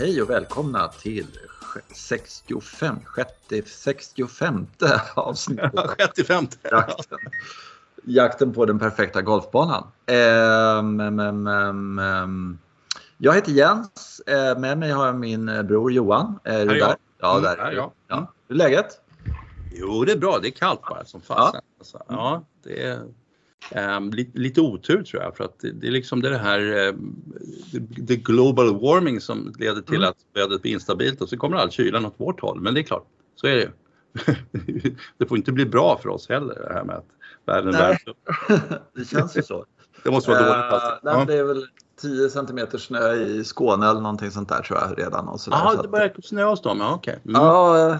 Hej och välkomna till 65, 65 avsnittet av 65. jakten. jakten på den perfekta golfbanan. Ehm, em, em, em. jag heter Jens, Eh, med mig har jag min eh, bror Johan. Är du där? Ja, Mm, där är jag. Ja. Hur är läget? Jo, det är bra. Det är kallt bara som fasen. Alltså, ja, det är ehm, lite, lite otur tror jag för att det, det är liksom det här ehm, the, the global warming som leder till Mm. att vädret blir instabilt och så kommer all kylan åt vårt håll. Men det är klart, så är det ju. det får inte bli bra för oss heller det här med att världen Nej. värms upp. det känns ju så. Det måste vara dåligt. Eh, Alltså. nej, men Ja, Det är väl 10 centimeter snö i Skåne eller någonting sånt där tror jag redan. Och sådär, Aha, så det börjar snöa hos dem, ja okej. Mm. Ja, jag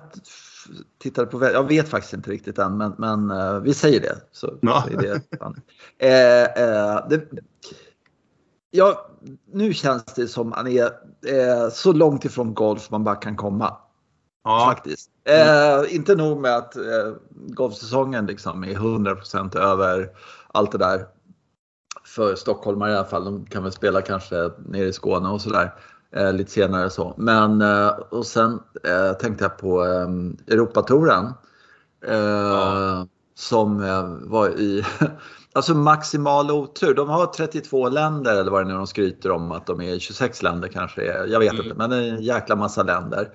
tittade på Jag vet faktiskt inte riktigt än, men, men eh, vi säger det. Så, Ja. det, eh, eh, det ja, nu känns det som man är eh, så långt ifrån golf man bara kan komma. Ja, Faktiskt. Eh, inte nog med att eh, golfsäsongen liksom är 100% över allt det där. För stockholmare i alla fall. De kan väl spela kanske nere i Skåne och sådär. Eh, lite senare så. Men eh, och sen eh, tänkte jag på eh, Europatouren. Ja. Som eh, var i Alltså maximal otur. De har 32 länder eller vad det nu är de skryter om att de är 26 länder kanske. är. Jag vet Mm. inte, men det är en jäkla massa länder.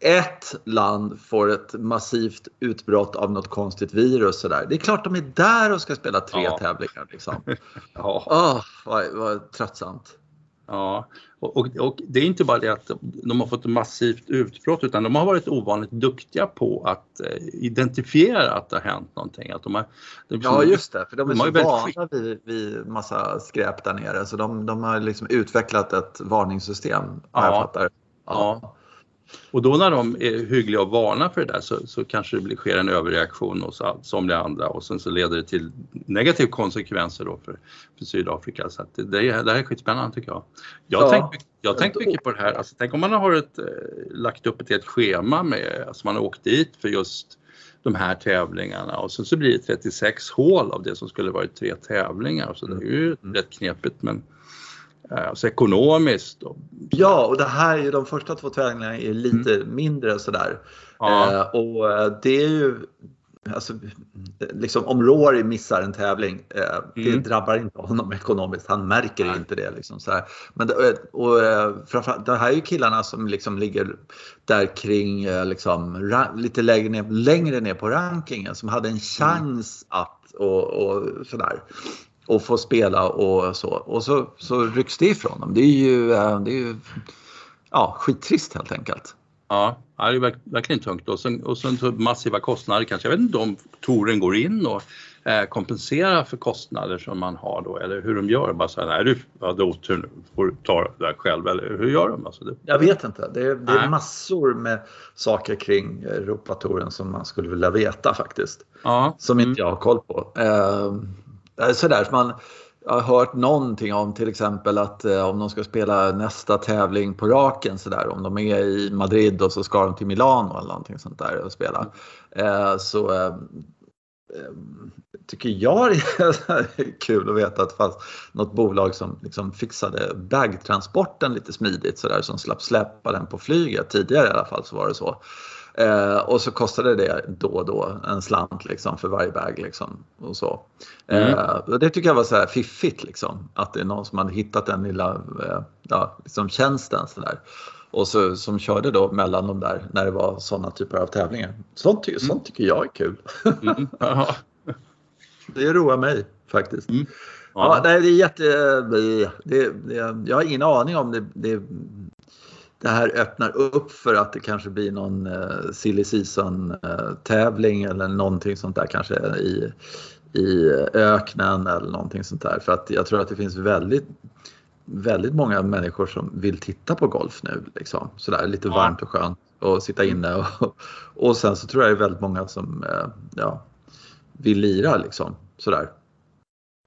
Ett land får ett massivt utbrott av något konstigt virus. Så där. Det är klart de är där och ska spela tre Ja. tävlingar. Liksom. ja. Åh, vad, vad tröttsamt. Ja, och, och, och det är inte bara det att de har fått ett massivt utbrott utan de har varit ovanligt duktiga på att eh, identifiera att det har hänt någonting. Att de har, de, Ja, just det. För de är De så vana vid, vid massa skräp där nere. Så de, de har liksom utvecklat ett varningssystem. vad Jag Ja. fattar. Ja. Och då när de är hyggliga och varnar för det där så, så kanske det blir, sker en överreaktion hos somliga andra och sen så leder det till negativa konsekvenser då för, för Sydafrika. Så det, det, är, det här är skitspännande tycker jag. Jag Ja. tänker jag tänk mycket på det här, alltså, tänk om man har ett, eh, lagt upp ett helt schema med, alltså man har åkt dit för just de här tävlingarna och sen så blir det 36 hål av det som skulle varit tre tävlingar. Så det är ju Mm. rätt knepigt men alltså ekonomiskt. Och, Ja, och det här är ju de första två tävlingarna är lite mindre sådär. Mm. ja, Eh, och eh, det är ju, alltså, liksom om Rory missar en tävling, eh, det Mm. drabbar inte honom ekonomiskt. Han märker Nej. inte det. Liksom, så här. Men det, och, eh, framförallt, det här är ju killarna som liksom ligger där kring eh, liksom, lite längre ner, längre ner på rankingen som hade en chans att och, och sådär och få spela och så. Och så, så rycks det ifrån dem. Det är ju, eh, det är ju ja, skittrist helt enkelt. Ja, det är verk, verkligen tungt. Och sen, och sen så massiva kostnader kanske. Jag vet inte om touren går in och eh, kompenserar för kostnader som man har då eller hur de gör. Bara så här, nej du hade otur nu, får ta det där själv. Eller hur gör de? Alltså det, Jag vet inte. Det är, det är massor med saker kring Europatouren som man skulle vilja veta faktiskt. ja, Som mm, inte jag har koll på. Eh, Eh, sådär, man jag har hört någonting om till exempel att eh, om de ska spela nästa tävling på raken sådär, om de är i Madrid och så ska de till Milano eller någonting sånt där och spela. Eh, så tycker jag det är kul att veta att det fanns något bolag som liksom fixade bagtransporten lite smidigt sådär som slapp släppa den på flyget. Tidigare i alla fall så var det så. Eh, och så kostade det då och då en slant liksom för varje bag. Liksom, och så. Mm. Eh, och det tycker jag var så här fiffigt liksom, att det är någon som hade hittat den lilla eh, ja, liksom tjänsten. Så där. Och så, som körde då mellan de där när det var sådana typer av tävlingar. Sånt, ty- sånt tycker jag är kul. mm, Det roar mig faktiskt. Mm. Ja, ja, nej, det är jätte... Det, det, jag har ingen aning om det, det, det här öppnar upp för att det kanske blir någon uh, silly season eh, tävling eller någonting sånt där kanske i, i öknen eller någonting sånt där. För att jag tror att det finns väldigt väldigt många människor som vill titta på golf nu. Liksom. Sådär lite Ja. varmt och skönt och sitta inne. Och, och sen så tror jag det är väldigt många som eh, ja, vill lira liksom. Sådär.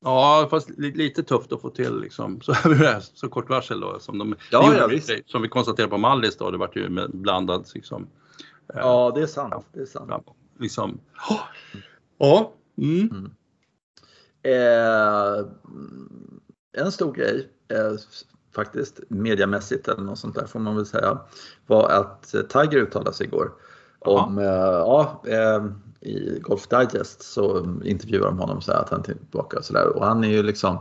Ja, fast li- lite tufft att få till liksom, så, så kort varsel då. Som, de, Ja, ja, visst. som vi konstaterade på Mallis då, det vart ju med blandad liksom. eh, Ja, det är sant. Det är sant. ja, liksom. Ja, mm. Eh, en stor grej, eh, faktiskt, mediamässigt eller något sånt där får man väl säga, var att Tiger uttalade sig igår om, ja, i Golf Digest så intervjuar de honom så att han är tillbaka och sådär och han är ju liksom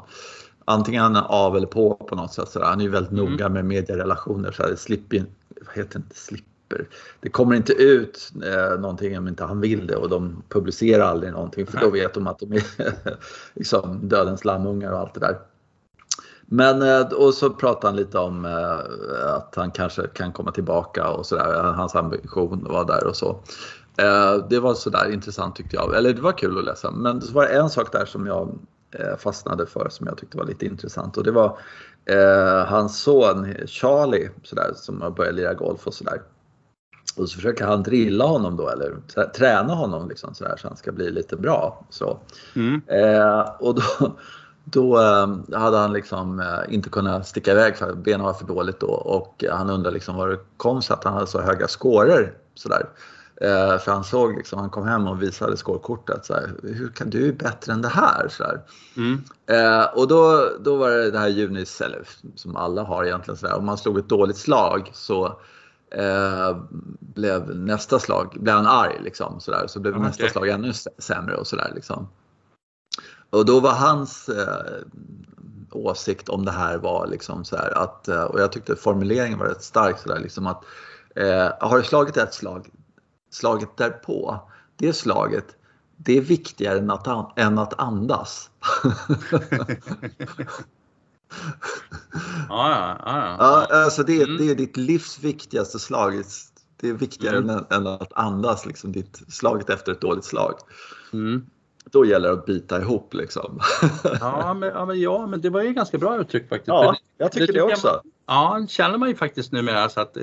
antingen han är av eller på på något sätt. Så han är ju väldigt mm. noga med medierelationer. Så här, slipper, vad heter inte slipper? Det kommer inte ut eh, någonting om inte han vill det och de publicerar aldrig någonting för då vet de att de är liksom dödens lammungar och allt det där. Men eh, och så pratar han lite om eh, att han kanske kan komma tillbaka och sådär. Hans ambition var där och så. Eh, det var sådär intressant tyckte jag. Eller det var kul att läsa. Men så var det en sak där som jag Eh, fastnade för som jag tyckte var lite intressant och det var eh, hans son Charlie sådär, som har börjat lira golf och sådär. Och så försöker han drilla honom då eller träna honom liksom sådär, så han ska bli lite bra. Så. Mm. Eh, och då, då eh, hade han liksom eh, inte kunnat sticka iväg för benen var för dåligt då och han undrar liksom var det kom sig att han hade så höga scorer sådär. Eh, för han såg liksom, han kom hem och visade skålkortet. Så här, Hur kan du är bättre än det här? Så här. Mm. Eh, och då, då var det det här junis, eller som alla har egentligen, så här, om man slog ett dåligt slag så eh, blev nästa slag, blev han arg liksom. Så, där, så blev okay. nästa slag ännu sämre och sådär liksom. Och då var hans eh, åsikt om det här var liksom så här att, eh, och jag tyckte formuleringen var rätt stark så där, liksom att eh, har du slagit ett slag, slaget därpå, det slaget, det är viktigare än att, än att andas. ja, ja, ja. alltså det, mm. det är ditt livs viktigaste slag. Det är viktigare mm. än, än, att andas, liksom, ditt slaget efter ett dåligt slag. Mm. Då gäller det att bita ihop liksom. ja, men, ja, men, ja, men det var ju ganska bra uttryck faktiskt. Ja, jag tycker det, det också. Jag, Ja, känner man ju faktiskt numera så att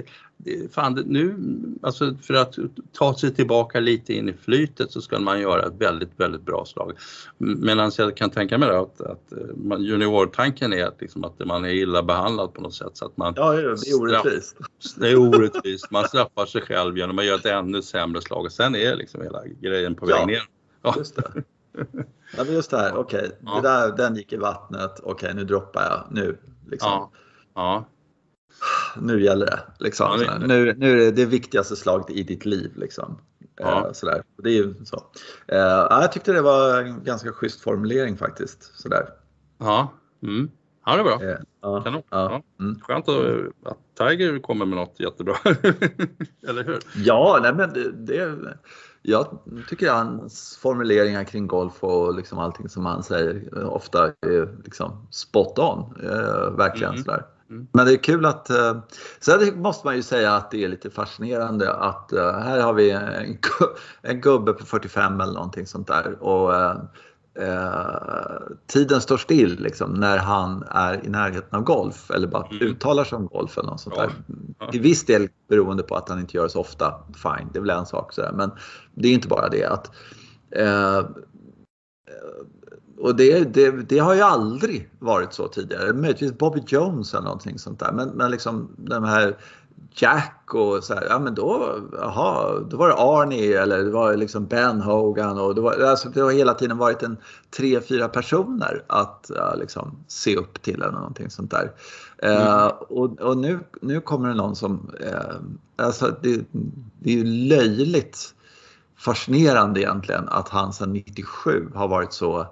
fan, nu, alltså för att ta sig tillbaka lite in i flytet så ska man göra ett väldigt, väldigt bra slag. Medan jag kan tänka mig att, att eh, juniortanken är att, liksom att man är illa behandlad på något sätt. Så att man ja, det är orättvist. Det är orättvist. Man straffar sig själv genom att göra ett ännu sämre slag. Sen är liksom hela grejen på väg ja, ner. Ja. Just det. Ja, just det här, okej, okay. ja. den gick i vattnet, okej okay, nu droppar jag, nu. Liksom. Ja. Ja. Nu gäller det. Liksom. Ja, det nu, nu är det det viktigaste slaget i ditt liv. Liksom. Ja. Eh, sådär. Det är ju så. Eh, jag tyckte det var en ganska schysst formulering faktiskt. Sådär. Ja. Mm. Ja, det är bra. Eh, ja, ja. Mm. Skönt att, att Tiger kommer med något jättebra. Eller hur? Ja, nej men det, det, jag tycker hans formuleringar kring golf och liksom allting som han säger ofta är liksom spot on. Eh, verkligen mm. sådär. Mm. Men det är kul att, eh, sen måste man ju säga att det är lite fascinerande att eh, här har vi en, en gubbe på 45 eller någonting sånt där och eh, tiden står still liksom, när han är i närheten av golf eller bara mm. uttalar sig om golf eller något sånt ja. där. Till viss del beroende på att han inte gör det så ofta, fine, det är väl en sak sådär. men det är inte bara det att eh, och det, det, det, har ju aldrig varit så tidigare. Möjligtvis Bobby Jones eller någonting sånt där. Men, men liksom de här Jack och så här, ja men då, aha, då var det Arnie eller det var liksom Ben Hogan och det, var, alltså det har hela tiden varit en tre, fyra personer att ja, liksom se upp till eller någonting sånt där. Mm. Uh, och, och nu, nu kommer det någon som, uh, alltså det, det är ju löjligt fascinerande egentligen att han sedan 97 har varit så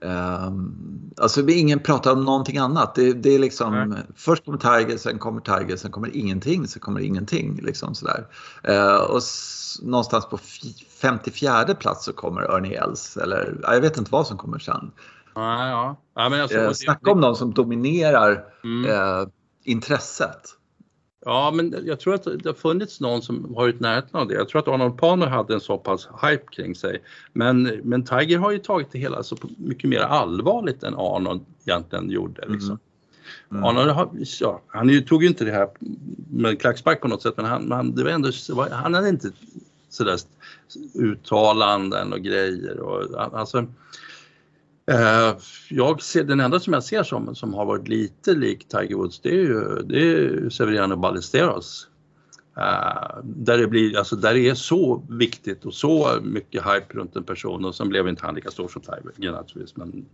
Um, alltså ingen pratar om någonting annat. Det, det är liksom, Nej. först kommer Tiger, sen kommer Tiger, sen kommer ingenting, sen kommer ingenting. Liksom sådär. Uh, och s- någonstans på 54 plats så kommer Ernie Els. Eller jag vet inte vad som kommer sen. Ja, ja. ja men alltså, uh, snacka om någon som dominerar mm. uh, intresset. Ja, men jag tror att det har funnits någon som varit närheten av det. Jag tror att Arnold Palmer hade en så pass hype kring sig. Men, men Tiger har ju tagit det hela så mycket mer allvarligt än Arnold egentligen gjorde. Mm. Liksom. Mm. Arnold har, ja, han ju, tog ju inte det här med klackspark på något sätt, men han, han, det var ändå, han hade inte sådär uttalanden och grejer. Och, alltså, Eh, jag ser, den enda som jag ser som, som har varit lite lik Tiger Woods det är ju det är Severiano Ballesteros. Uh, där, det blir, alltså, där det är så viktigt och så mycket hype runt en person och sen blev inte han lika stor som Tiger naturligtvis. Men,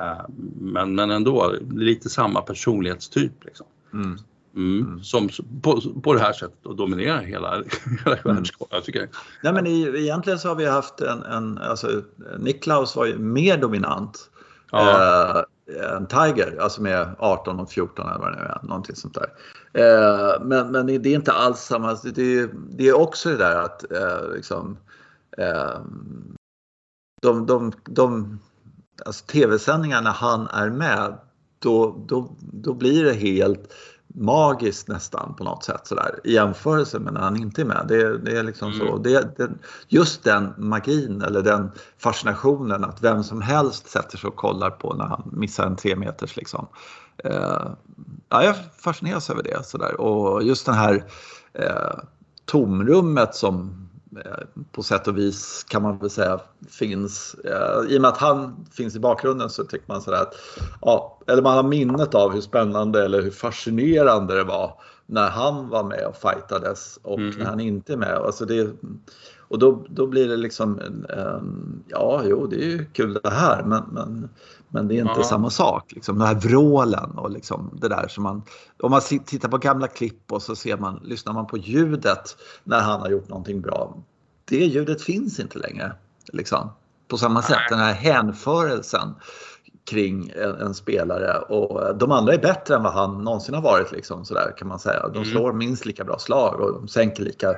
eh, men, men ändå lite samma personlighetstyp. Liksom. Mm. Mm. Mm. Som på, på det här sättet och dominerar hela, hela Mm. världskartan. Jag tycker, Nej, men i, egentligen så har vi haft en, en alltså Niklaus var ju mer dominant ja, eh, än Tiger, alltså med 18 och 14 eller vad det nu är, någonting sånt där. Eh, men, men det är inte alls samma, det är, det är också det där att eh, liksom eh, de, de, de alltså tv-sändningar när han är med, då, då, då blir det helt magiskt nästan på något sätt sådär i jämförelse med när han inte är med. Det, det är liksom så. Mm. Det, det, just den magin eller den fascinationen att vem som helst sätter sig och kollar på när han missar en tre meters liksom. Eh, ja, jag fascineras över det sådär och just den här eh, tomrummet som på sätt och vis kan man väl säga finns. Eh, I och med att han finns i bakgrunden så tycker man sådär att, ja, eller man har minnet av hur spännande eller hur fascinerande det var när han var med och fightades och Mm. när han inte är med. Alltså det, och då, då blir det liksom, ja jo det är ju kul det här men, men, men det är inte Ja. samma sak. Liksom, den här vrålen och liksom det där som man, om man tittar på gamla klipp och så ser man, lyssnar man på ljudet när han har gjort någonting bra. Det ljudet finns inte längre. Liksom, på samma sätt, den här hänförelsen kring en, en spelare och de andra är bättre än vad han någonsin har varit liksom sådär kan man säga. De Mm. slår minst lika bra slag och de sänker lika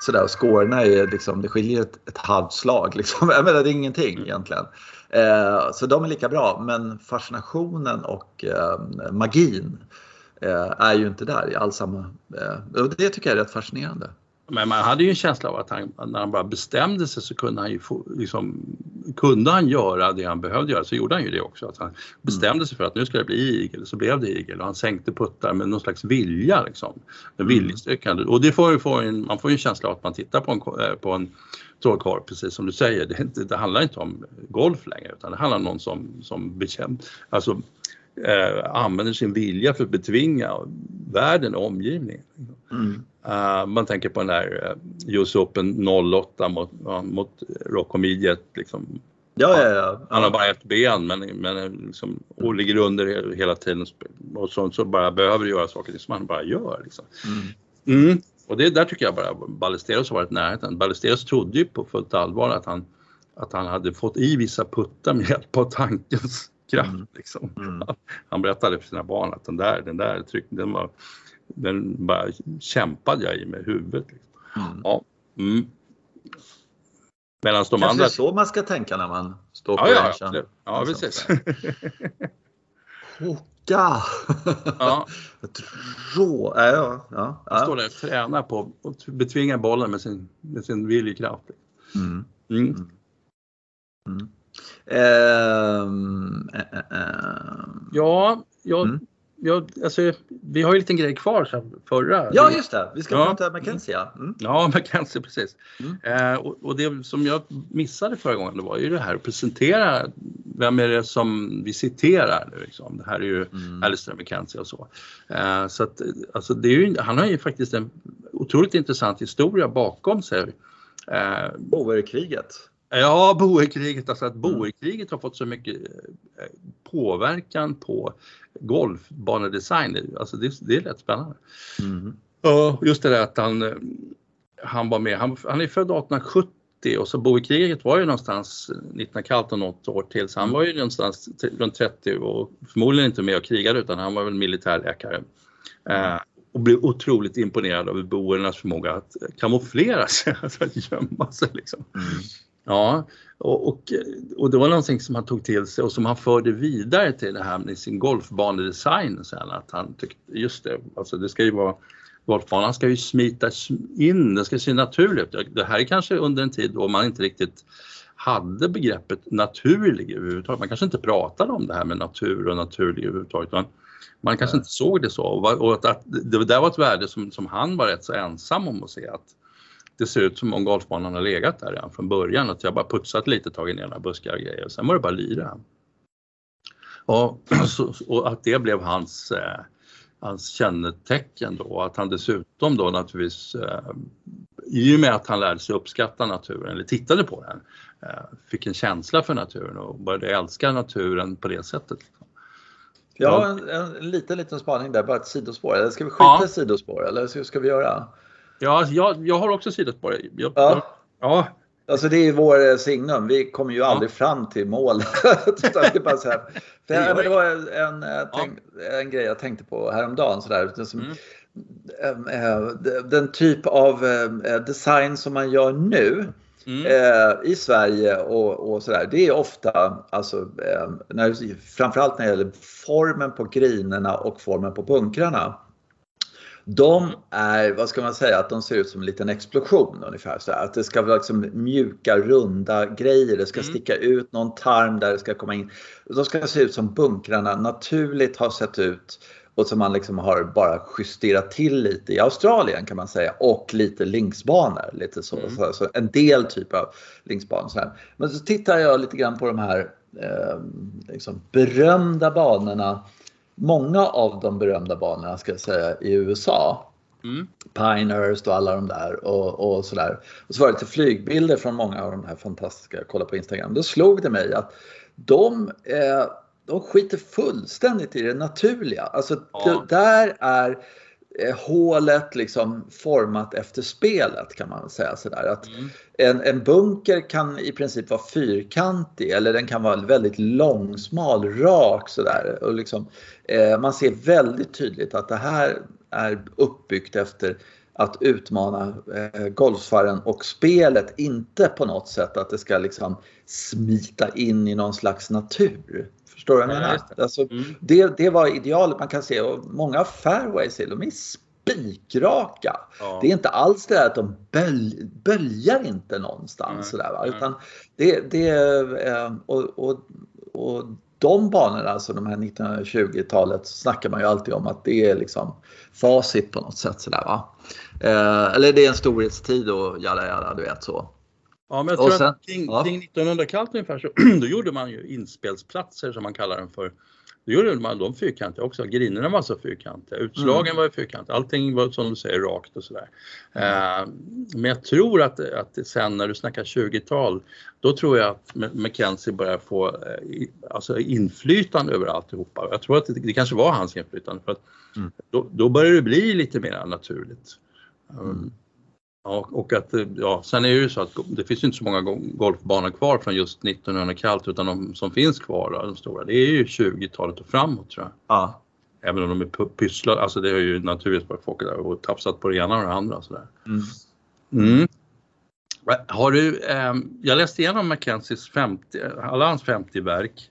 sådär och scorerna är liksom, det skiljer ett, ett halvt slag liksom. Jag menar det är ingenting egentligen. Eh, så de är lika bra men fascinationen och eh, magin eh, är ju inte där i all samma, eh, och det tycker jag är rätt fascinerande. Men man hade ju en känsla av att han, när han bara bestämde sig så kunde han ju få, liksom, kunde han göra det han behövde göra så gjorde han ju det också. Att han bestämde sig för att nu ska det bli igel så blev det igel och han sänkte puttar med någon slags vilja liksom. En Mm. viljestyrka. Och det får ju, får en, man får ju en känsla av att man tittar på en, eh, på en trollkarl precis som du säger. Det, inte- det handlar inte om golf längre utan det handlar om någon som, som bekämp, alltså, eh, använder sin vilja för att betvinga världen och omgivningen. Mm. Uh, man tänker på den där uh, US Open 08 mot, ja, mot Rocco Midget. Liksom. Ja, ja, ja. Han har bara ett ben men, men liksom, och ligger under he- hela tiden och så, så bara behöver göra saker som han bara gör. Liksom. Mm. Mm. Och det där tycker jag bara Ballesteros har varit närheten. Ballesteros trodde ju på fullt allvar att han, att han hade fått i vissa puttar med hjälp av tankens kraft. Mm. Liksom. Mm. Han berättade för sina barn att den där, den där tryck, den var, den bara kämpade jag i med huvudet. Liksom. Mm. Ja. Mm. Medan de Kanske andra... är så man ska tänka när man står på Ja, ja, ja Liksom precis. Hocka! ja, Rå... Ja, ja, ja. står ja. där och tränar på att betvinga bollen med sin, med sin viljekraft. Mm. Mm. Mm. Eh, ehm. Ja, jag, Mm. jag, alltså, vi har ju en liten grej kvar sen förra. Ja, just det. Vi ska Ja. prata McKenzie. Ja. Mm. Ja, McKenzie precis. Mm. Eh, och, och det som jag missade förra gången det var ju det här att presentera vem är det som vi citerar. nu, Liksom. Det här är ju Mm. Alistair McKenzie och så. Så att, alltså, det är ju, han har ju faktiskt en otroligt intressant historia bakom sig. Eh, Boerkriget. Ja, Boerkriget, alltså att Mm. Boerkriget har fått så mycket eh, påverkan på golfbanedesign. Alltså det, det är rätt spännande. Mm. Just det där att han, eh, han var med. Han, han är född 1870 och så Boerkriget var ju någonstans 19kallt och något år till så han var ju någonstans runt 30 och förmodligen inte med och krigade utan han var väl militärläkare. Eh, och blev otroligt imponerad av boernas förmåga att kamouflera sig, alltså att gömma sig liksom. Mm. Ja, och, och, och det var någonting som han tog till sig och som han förde vidare till det här med sin golfbanedesign sen att han tyckte, just det, alltså det ska ju vara Golfbanan ska ju smitas in, den ska se naturlig ut. Det här är kanske under en tid då man inte riktigt hade begreppet naturlig överhuvudtaget. Man kanske inte pratade om det här med natur och naturlig överhuvudtaget. utan Man kanske Nej. inte såg det så och och att, att det där var ett värde som, som han var rätt så ensam om att se att det ser ut som om golfbanan har legat där redan från början. Att jag bara putsat lite, tagit ner några buskar och grejer. Sen var det bara lira. Och, och att det blev hans, eh, hans kännetecken då. Att han dessutom då naturligtvis eh, i och med att han lärde sig uppskatta naturen, eller tittade på den, eh, fick en känsla för naturen och började älska naturen på det sättet. Ja, en, en liten, liten spaning där, bara ett sidospår. Eller ska vi skita ja. i sidospår eller hur ska vi göra? Ja, jag, jag har också sidospår. Jag, ja. ja. Alltså det är vår signum. Vi kommer ju ja. aldrig fram till målet. det, bara så här. För det var en, en, tänk, en grej jag tänkte på häromdagen. Så där, som, mm. Eh, den typ av eh, design som man gör nu mm. Eh, i Sverige och, och sådär. Det är ofta, alltså, när, framförallt när det gäller formen på grinerna och formen på bunkrarna. De är, vad ska man säga, att de ser ut som en liten explosion ungefär. Så Att det ska vara liksom mjuka, runda grejer. Det ska mm. sticka ut någon tarm där det ska komma in. De ska se ut som bunkrarna naturligt har sett ut och som man liksom har bara justerat till lite i Australien kan man säga och lite linksbanor. Lite så, mm. så, så, en del typ av linksbanor. Så här. Men så tittar jag lite grann på de här eh, liksom berömda banorna. Många av de berömda banorna ska jag säga i USA. Mm. Pinehurst och alla de där och, och sådär. Och så var det lite flygbilder från många av de här fantastiska, jag kollade på Instagram. Då slog det mig att de eh, de skiter fullständigt i det naturliga. Alltså ja. det, där är hålet liksom format efter spelet kan man säga sådär. Att mm. en, en bunker kan i princip vara fyrkantig eller den kan vara väldigt långsmal, rak sådär. Och liksom, eh, man ser väldigt tydligt att det här är uppbyggt efter att utmana eh, golfsfären och spelet, inte på något sätt att det ska liksom smita in i någon slags natur. Förstår du vad jag menar? Alltså, mm. det, det var idealet man kan se och många fairways de är spikraka. Ja. Det är inte alls det där att de bölj, böljar inte någonstans. Nej. Sådär, va? Utan det, det, eh, och, och, och de banorna, alltså de här 1920-talet, snackar man ju alltid om att det är liksom facit på något sätt. Sådär, va? Eh, eller det är en storhetstid och jada jada, du vet så. Ja, men jag tror sen, att kring, ja. kring 1900-talet ungefär så då gjorde man ju inspelsplatser som man kallar den för. Då gjorde man de fyrkantiga också. Grinerna var så fyrkantiga, utslagen mm. var fyrkantiga, allting var som du säger rakt och sådär. Mm. Uh, men jag tror att, att sen när du snackar 20-tal, då tror jag att Mackenzie börjar få uh, alltså inflytande över alltihopa. Jag tror att det, det kanske var hans inflytande för att mm. då, då börjar det bli lite mer naturligt. Um, Ja, och att, ja, sen är det ju så att det finns inte så många golfbanor kvar från just 1900-talet utan de som finns kvar, de stora, det är ju 20-talet och framåt tror jag. Ja. Även om de är pysslade, alltså det har ju naturvetenskapsfolket där och tafsat på det ena och det andra sådär. Mm. Mm. Har du, eh, jag läste igenom Mackenzies 50, alla hans 50 verk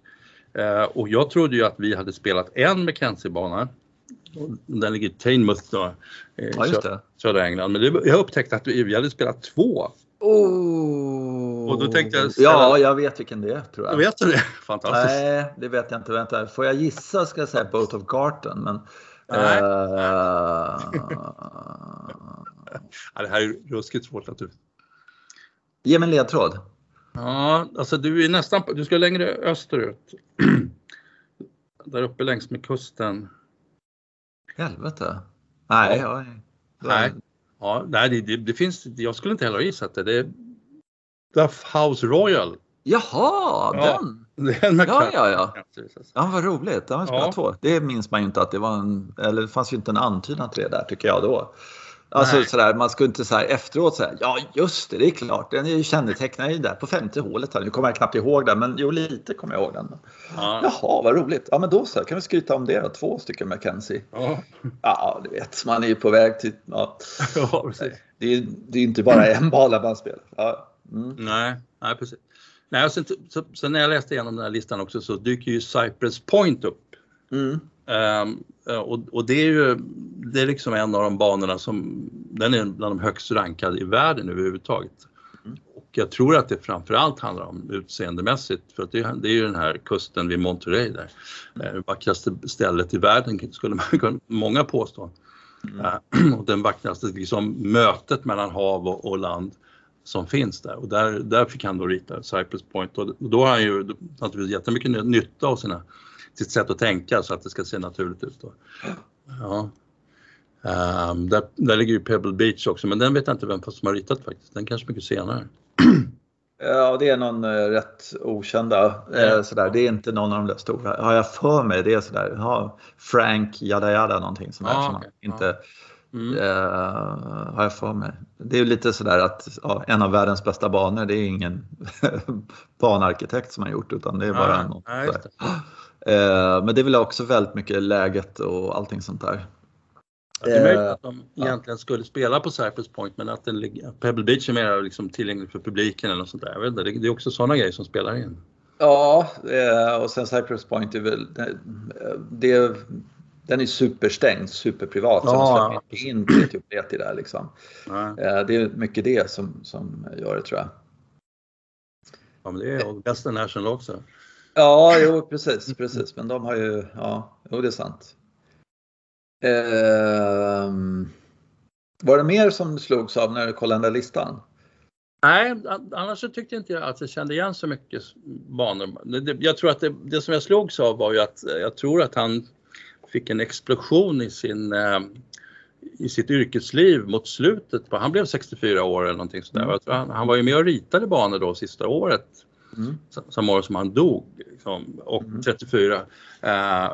eh, och jag trodde ju att vi hade spelat en Mackenzie-bana den ligger i Tainmouth då, ja, södra, södra England. Men det, jag upptäckte att vi, vi hade spelat två. Oh. Och då tänkte jag ställa... Ja, jag vet vilken det är tror jag. Vet du det? Fantastiskt. Nej, det vet jag inte. Vänta, får jag gissa ska jag säga Boat of Garten. Men, Nej. Uh... ja, det här är ruskigt svårt att du... Ge mig en ledtråd. Ja, alltså du är nästan, du ska längre österut. Där uppe längs med kusten. Helvete. Nej, ja. nej. Ja, nej det, det, finns, jag skulle inte heller ha gissat det. Det är Duff House Royal. Jaha, ja, den! ja, ja, ja. Ja, vad roligt. Det, ja. två. det minns man ju inte att det var en, eller det fanns ju inte en antydan till det där tycker jag då. Alltså sådär, man skulle inte säga efteråt säga ja just det, det är klart, den är ju kännetecknad ju där på femte hålet. Här. Nu kommer jag knappt ihåg den, men jo lite kommer jag ihåg den. Ja. Jaha, vad roligt. Ja men då så, kan vi skryta om det då. Två stycken Mackenzie. Ja. ja, du vet, man är ju på väg till... Ja. ja precis. Det är, det är inte bara en bana man spelar. Ja. Mm. Nej, nej, precis. Nej, och sen, så, sen när jag läste igenom den här listan också så dyker ju Cypress Point upp. Mm. Um, och, och, det är ju det är liksom en av de banorna som den är bland de högst rankade i världen överhuvudtaget. Mm. Och jag tror att det framförallt handlar om utseendemässigt för att det, det är ju den här kusten vid Monterey där. Mm. Det vackraste stället i världen skulle man kunna, många påstå. Mm. Uh, och den vackraste liksom, mötet mellan hav och, och, land som finns där och där, där fick han då rita Cypress Point och då har han ju naturligtvis jättemycket nytta av sina sitt sätt att tänka så att det ska se naturligt ut. Då. Ja. Um, där, där ligger ju Pebble Beach också, men den vet jag inte vem som har ritat faktiskt. Den kanske mycket senare. Ja, det är någon eh, rätt okända. Eh, sådär. Det är inte någon av de där stora. Har jag för mig det är sådär. Ja, Frank Jada någonting sånt. Ah, som okej. inte, Mm. eh, har jag för mig. Det är lite sådär att ja, en av världens bästa banor, det är ingen banarkitekt som har gjort utan det är bara Ah, någon. Eh, men det är väl också väldigt mycket läget och allting sånt där. Det är möjligt Eh, att de egentligen skulle spela på Cypress Point men att den, Pebble Beach är mer liksom tillgänglig för publiken eller något sånt där. Jag vet inte, det, är också sådana grejer som spelar in. Ja, eh, och sen Cypress Point är väl, det, den är superstängd, superprivat. Så Ja, de släpper inte in pleti där liksom. Nej. Eh, Det är mycket det som, som gör det tror jag. Ja, men det är Augusta National också. Ja, jo precis, precis. Men de har ju, ja, jo det är sant. Ehm, var det mer som du slogs av när du kollade den där listan? Nej, annars så tyckte inte jag att jag kände igen så mycket banor. Jag tror att det, det som jag slogs av var ju att eh, jag tror att han fick en explosion i sin eh, i sitt yrkesliv mot slutet. Han blev 64 år eller någonting sådär. Mm. Han, han var ju med och ritade banor då sista året. Mm. sa- Samma år som han dog. Liksom, och Mm. 34. Eh,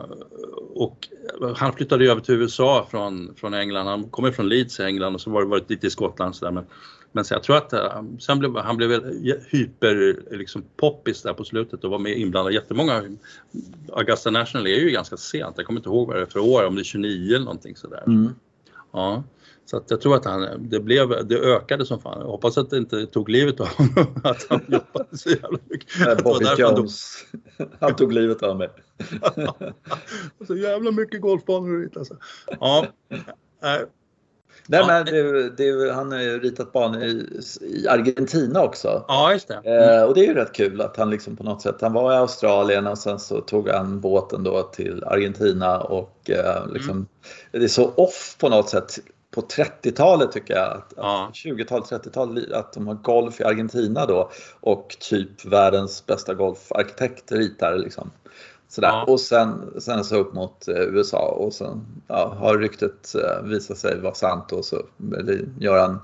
och han flyttade över till USA från, från England. Han kommer från Leeds i England och så var det varit lite i Skottland. Så där. Men, men så jag tror att eh, sen blev han blev väl jä- hyper liksom poppis där på slutet och var med inblandad jättemånga. Augusta National är ju ganska sent. Jag kommer inte ihåg vad det är för år, om det är 29 eller någonting sådär. Mm. Ja. Så att jag tror att han, det, blev, det ökade som fan. Jag hoppas att det inte tog livet av honom. Att han jobbade så jävla mycket. Eh, var Bobby därför han dog. Jones, han tog livet av mig. Så jävla mycket golfbanor att. Alltså. Ja. Nej, Ja. men det, det, han har ju ritat banor i, i Argentina också. ja, just det. Eh, och det är ju rätt kul att han liksom på något sätt, han var i Australien och sen så tog han båten då till Argentina och eh, liksom, det är så off på något sätt på 30-talet tycker jag. Att, Ja. att 20-tal, 30-tal, att de har golf i Argentina då och typ världens bästa golfarkitekt ritar liksom. Sådär. Ja. Och sen, sen så upp mot eh, USA och sen ja, har ryktet eh, visat sig vara sant och så gör han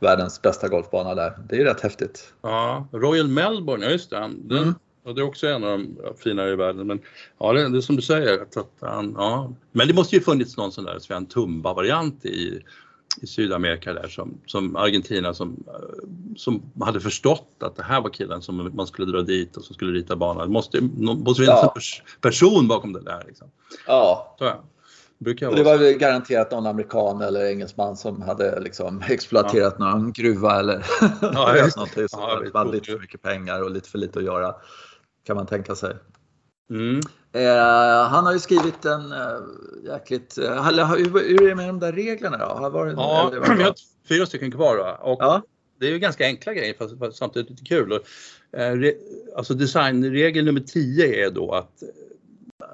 världens bästa golfbana där. Det är ju rätt häftigt. Ja, Royal Melbourne, ja just det. Den, Mm. Och det är också en av de finare i världen. Men ja, det, det är som du säger. Att, att han, ja. Men det måste ju funnits någon sån där Sven Tumba-variant i, i Sydamerika där som, som Argentina som, eh, som hade förstått att det här var killen som man skulle dra dit och som skulle rita banan. Det måste, finnas Ja. en pers, person bakom det där. Liksom. Ja, Så, ja. Brukar och det var garanterat någon amerikan eller engelsman som hade liksom exploaterat någon gruva eller Ja, ja, som Ja, hade lite för mycket pengar och lite för lite att göra. Kan man tänka sig. Mm. Eh, han har ju skrivit en eh, jäkligt... Eh, hur, hur är det med de där reglerna då? Har varit, Ja, vi har fyra stycken kvar. Va? Och ja. Det är ju ganska enkla grejer fast, fast samtidigt lite kul. Och, eh, re, alltså designregel nummer 10 är då att eh,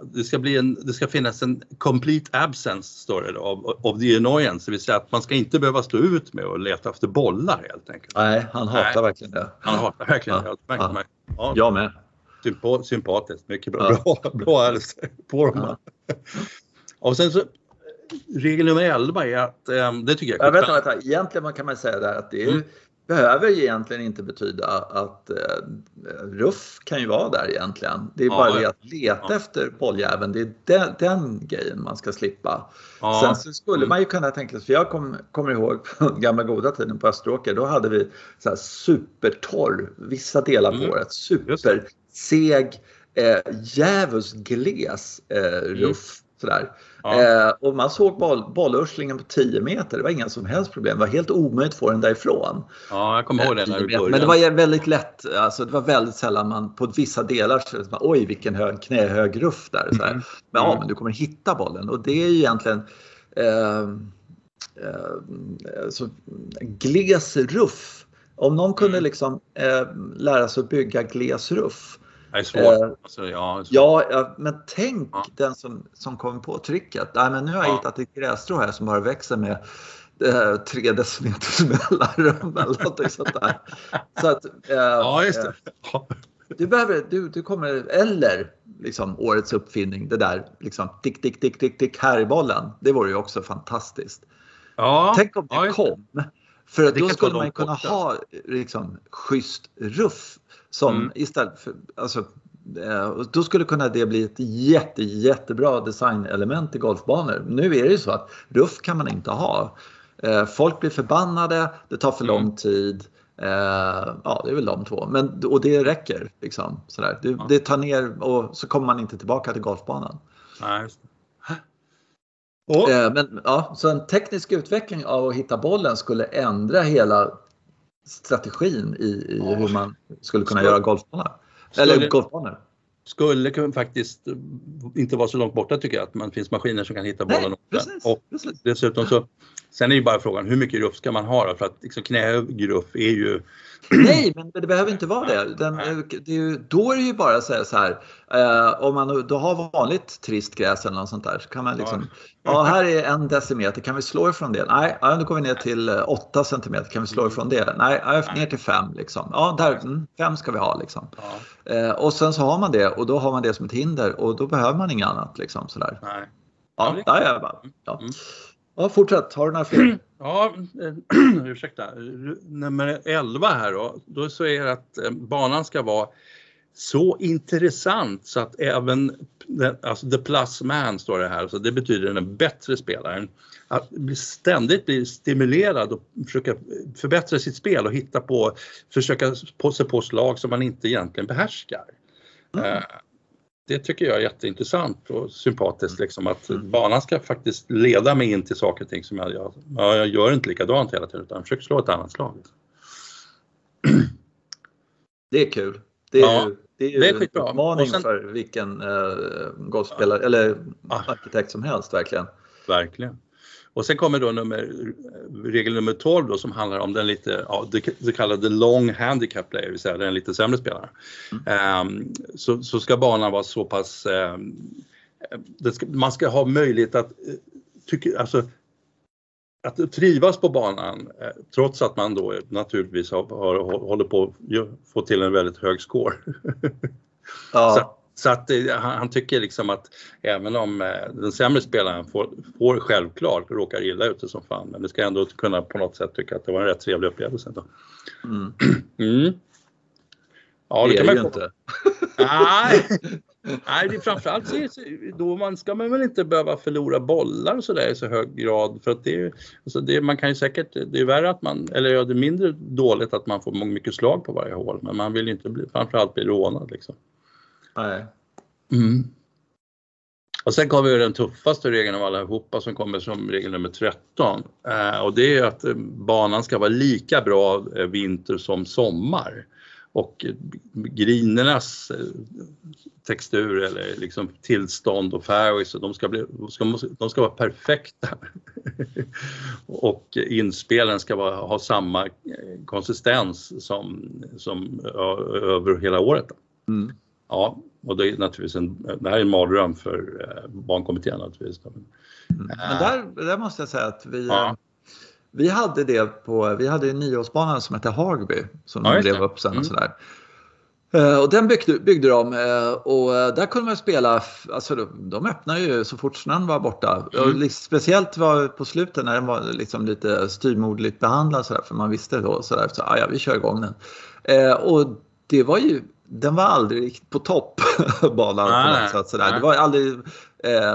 det ska, bli en, det ska finnas en complete absence står det då, of, of the annoyance, det vill säga att man ska inte behöva stå ut med att leta efter bollar helt enkelt. Nej, han hatar Nej. verkligen det. Han hatar verkligen Ja, det. Ja, Jag med. Sympa- sympatiskt, mycket bra. Ja. Bra, bra Alice, på dem. Och sen så, regel nummer 11 är att, eh, det tycker jag Ja, vänta, vänta. Egentligen man kan man säga där att det är, Mm. behöver egentligen inte betyda att eh, ruff kan ju vara där egentligen. Det är Ja, bara ja. det att leta Ja. efter bolljäveln, det är den, den grejen man ska slippa. Ja. Sen så skulle Mm. man ju kunna tänka sig, för jag kom, kommer ihåg från gamla goda tiden på Österåker, då hade vi så här supertorr vissa delar på Mm. året, Just superseg, eh, djävulskt gles eh, ruff. Sådär. Mm. Ja. Eh, och man såg boll, bollurslingen på 10 meter, det var inga som helst problem. Det var helt omöjligt att få den därifrån. ja, jag kommer ihåg det när vi började. Men det var väldigt lätt, alltså det var väldigt sällan man på vissa delar så bara, oj vilken hög, knähög ruff där. Mm. Men ja, Mm. men du kommer hitta bollen och det är ju egentligen eh, eh, så, gles ruff. Om någon kunde Mm. liksom eh, lära sig att bygga gles ruff. Det är svårt. Eh, alltså, ja, är svårt. Ja, ja, men tänk Ja. den som, som kommer på tricket. Nej, men nu har jag Ja. hittat ett grässtrå här som bara växer med eh, tre decimeters mellanrum eller någonting sånt där. Så att, eh, Ja, just det. eh, Du behöver, du, du kommer, eller liksom årets uppfinning. Det där liksom tick, tick, tick, tick, tick här i bollen. Det vore ju också fantastiskt. Ja, Tänk om det ja, kom. För att Det då skulle man kunna ha liksom schysst ruff som Mm. istället för, alltså, eh, då skulle kunna det bli ett jätte, jättebra designelement i golfbanor. Nu är det ju så att ruff kan man inte ha. Eh, Folk blir förbannade, det tar för Mm. lång tid. Eh, ja, det är väl de två. Men, och det räcker. Liksom, sådär. Det, Ja. det tar ner och så kommer man inte tillbaka till golfbanan. Nej, Eh, Men ja, så en teknisk utveckling av att hitta bollen skulle ändra hela strategin i, i Ja. hur man skulle kunna Skulle- göra golfbanor. skulle- Eller golfbanor. skulle faktiskt inte vara så långt borta tycker jag, att man finns maskiner som kan hitta bollen. Nej, precis. Och precis. dessutom så, sen är ju bara frågan hur mycket gruff ska man ha då? För att liksom knähög gruff är ju, Nej, men det behöver inte vara det. Den, det är ju, då är det ju bara att säga så här. Eh, om man då har vanligt trist gräs eller något sånt där så kan man liksom. Ja, här är en decimeter. Kan vi slå ifrån det? Nej, ja, då går vi ner till 8 centimeter. Kan vi slå ifrån det? Nej, ja, ner till 5 liksom. Ja, där, mm, fem ska vi ha liksom. ja, Eh, och sen så har man det och då har man det som ett hinder och då behöver man inget annat liksom sådär. nej. Ja, det- där är jag bara. Ja. Ja, fortsätt. Har du några fler? Ja, eh, ursäkta. Nummer 11 här då, då så är det att eh, banan ska vara så intressant så att även, alltså the plus man står det här, så det betyder den bättre spelaren, att ständigt bli stimulerad och försöka förbättra sitt spel och hitta på, försöka på sig på slag som man inte egentligen behärskar. Mm. Eh, Det tycker jag är jätteintressant och sympatiskt liksom att Mm. banan ska faktiskt leda mig in till saker och ting som jag, jag, ja, jag gör inte likadant hela tiden utan försöker slå ett annat slag. Det är kul. Det är, Ja, det är ju det är en utmaning sen- för vilken uh, golfspelare eller Ah. arkitekt som helst verkligen. Verkligen. Och sen kommer då nummer, regel nummer 12 då som handlar om den lite, ja, så kallade long handicap player, det vill säga den lite sämre spelaren. Ehm, så, så ska banan vara så pass, det ska, man ska ha möjlighet att, eh, tycka, alltså, att trivas på banan eh, trots att man då naturligtvis har, har, håller på att få till en väldigt hög score. Ja, Så, att eh, han, han tycker liksom att även om eh, den sämre spelaren får, får självklart råkar illa ute som fan, men det ska ändå kunna på något sätt tycka att det var en rätt trevlig upplevelse. Då. mm. Mm. Ja, det det kan man ju inte. Nej, Nej det är framförallt så, då man ska man väl inte behöva förlora bollar och sådär i så hög grad för att det är alltså det, man kan ju säkert, det är värre att man, eller ja, det är mindre dåligt att man får mycket slag på varje hål men man vill ju inte bli, framförallt bli rånad liksom. Nej. Mm. Och sen kommer vi den tuffaste regeln av allihopa som kommer som regel nummer 13. Eh, och det är att eh, banan ska vara lika bra eh, vinter som sommar. Och eh, grinernas textur eller liksom tillstånd och fairways, de ska, bli, de ska, de ska vara perfekta. och inspelen ska vara, ha samma konsistens som, som över hela året. Mm. Ja, och det är naturligtvis en, det här är en mardröm för eh, barnkommittén naturligtvis. Mm. Men där, där måste jag säga att vi, Ja. eh, vi hade det på, vi hade en nioårsbana som hette Hagby som Ja, de drev upp sen Mm. och sådär. Eh, Och den byggde, byggde de och där kunde man spela, alltså de, de öppnade ju så fort snön var borta. Mm. Och liksom, speciellt var på slutet när den var liksom lite styrmodligt behandlad sådär, för man visste då sådär, så, ah, ja vi kör igång den. Eh, och det var ju, den var aldrig på topp banan Nej, något sätt sådär. Det var aldrig,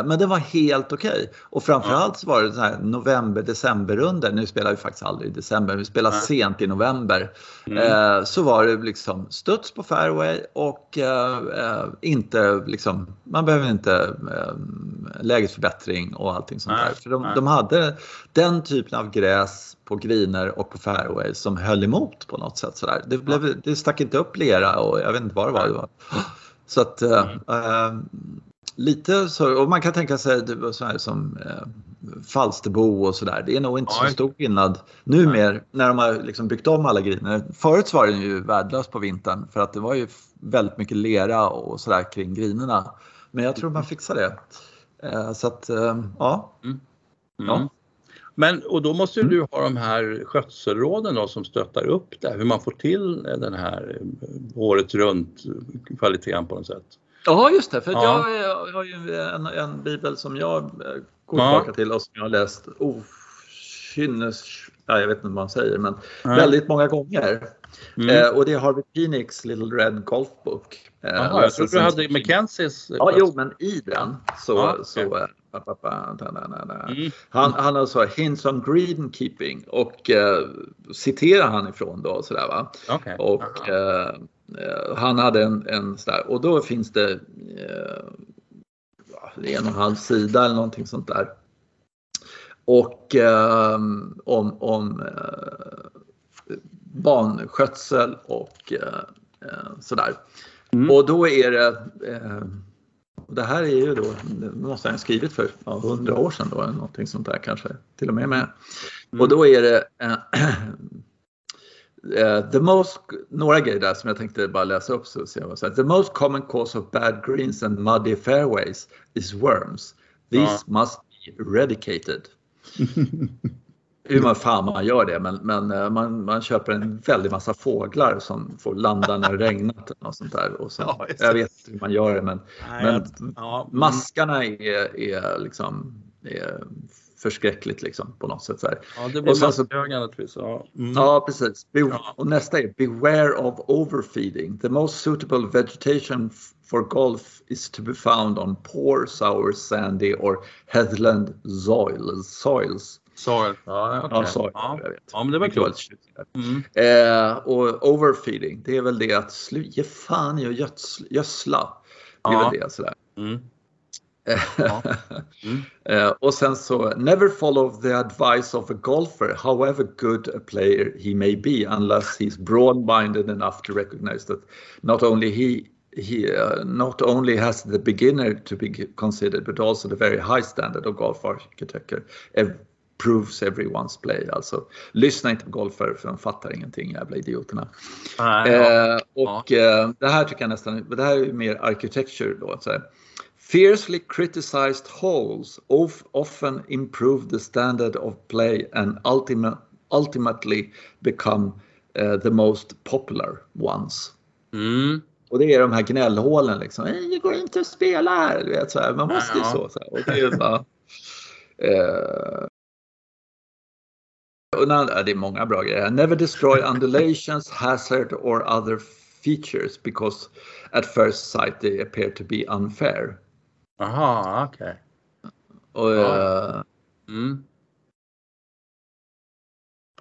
men den var helt okej. Och framförallt så var det här november-december-runder. Nu spelar vi faktiskt aldrig i december, vi spelar sent i november. Mm. Eh, så var det liksom studs på fairway och eh, eh, inte liksom, man behöver inte eh, lägesförbättring och allting sånt där. För de, de hade den typen av gräs på griner och på fairway som höll emot på något sätt. Sådär. Det, blev, det stack inte upp lera och jag vet inte vad det var. Det var. Så att eh, eh, lite så, och man kan tänka sig så här som eh, Falsterbo och sådär. Det är nog inte Ja. så stor skillnad nu mer när de har liksom byggt om alla griner. Förut var den ju värdelös på vintern för att det var ju väldigt mycket lera och sådär kring grinerna. Men jag tror man fixar det. Eh, så att eh, ja. Mm. Ja. Men och då måste Mm. du ha de här skötselråden då som stöttar upp det, hur man får till den här eh, året runt kvaliteten på något sätt. Ja, just det. För Ja. jag, jag har ju en, en bibel som jag eh, går Ja. tillbaka till och som jag har läst okynnes... Ja, jag vet inte vad man säger, men Nej. väldigt många gånger. Mm. Eh, och det är Harvey Phoenix Little Red Golf Book. Eh, Jaha, jag trodde du hade Mackenzies. Ja, jo, men i den så... Ja, okej. så eh, na, na. Mm. Han, han har så hints on greenkeeping och eh, citerar han ifrån då sådär va. Okej. Och eh, eh, han hade en, en sådär och då finns det eh, en och en halv sida eller någonting sånt där. Och eh, om, om eh, barnskötsel och eh, eh, sådär. Mm. Och då är det eh, och det här är ju då, det måste han ha skrivit för ja, 100 år sedan då, eller någonting sånt där kanske, till och med med. Mm. Och då är det eh, the most, några grejer där som jag tänkte bara läsa upp. Så ser jag. The most common cause of bad greens and muddy fairways is worms. These must be eradicated. Hur man fan man gör det, men, men eh, man, man köper en väldig massa fåglar som får landa när det regnat och sånt där. Och så, Ja, jag vet hur man gör det, men, Nej, men ja, mm. maskarna är, är liksom är förskräckligt liksom på något sätt. Så här. Ja, det blir och sen så- masköga naturligtvis. Ja. Mm. Ja, precis. Be- Ja. Och nästa är Beware of overfeeding. The most suitable vegetation for golf is to be found on poor, sour, sandy or headland soils. soils. Soil. Ja, okej. Ja, soil, ja. jag vet. ja, men det var klokt. där. Mm. Eh, och overfeeding, det är väl det att ge fan i att gödsla. gödsla. Det är Ja. väl det sådär. Mm. Ja. Mm. Eh, och sen så, never follow the advice of a golfer, however good a player he may be, unless he's broad-minded enough to recognize that not only he he uh, not only has the beginner to be considered, but also the very high standard of golf architecture proves everyone's play. Alltså, lyssna inte på golfare för de fattar ingenting, jävla idioterna. Ja. Eh, och eh, det här tycker jag nästan, det här är mer architecture då. Så här. Fiercely criticized holes of, often improve the standard of play and ultima, ultimately become eh, the most popular ones. Mm. Och det är de här gnällhålen liksom. "Nej, Det går inte att spela här. Du vet, så här. Man måste ju så. så här. Och det är bara... Eh, ja, det är många bra grejer. Never destroy undulations, hazard or other features because at first sight they appear to be unfair. Aha, okej. Och, Ja. eh, Mm.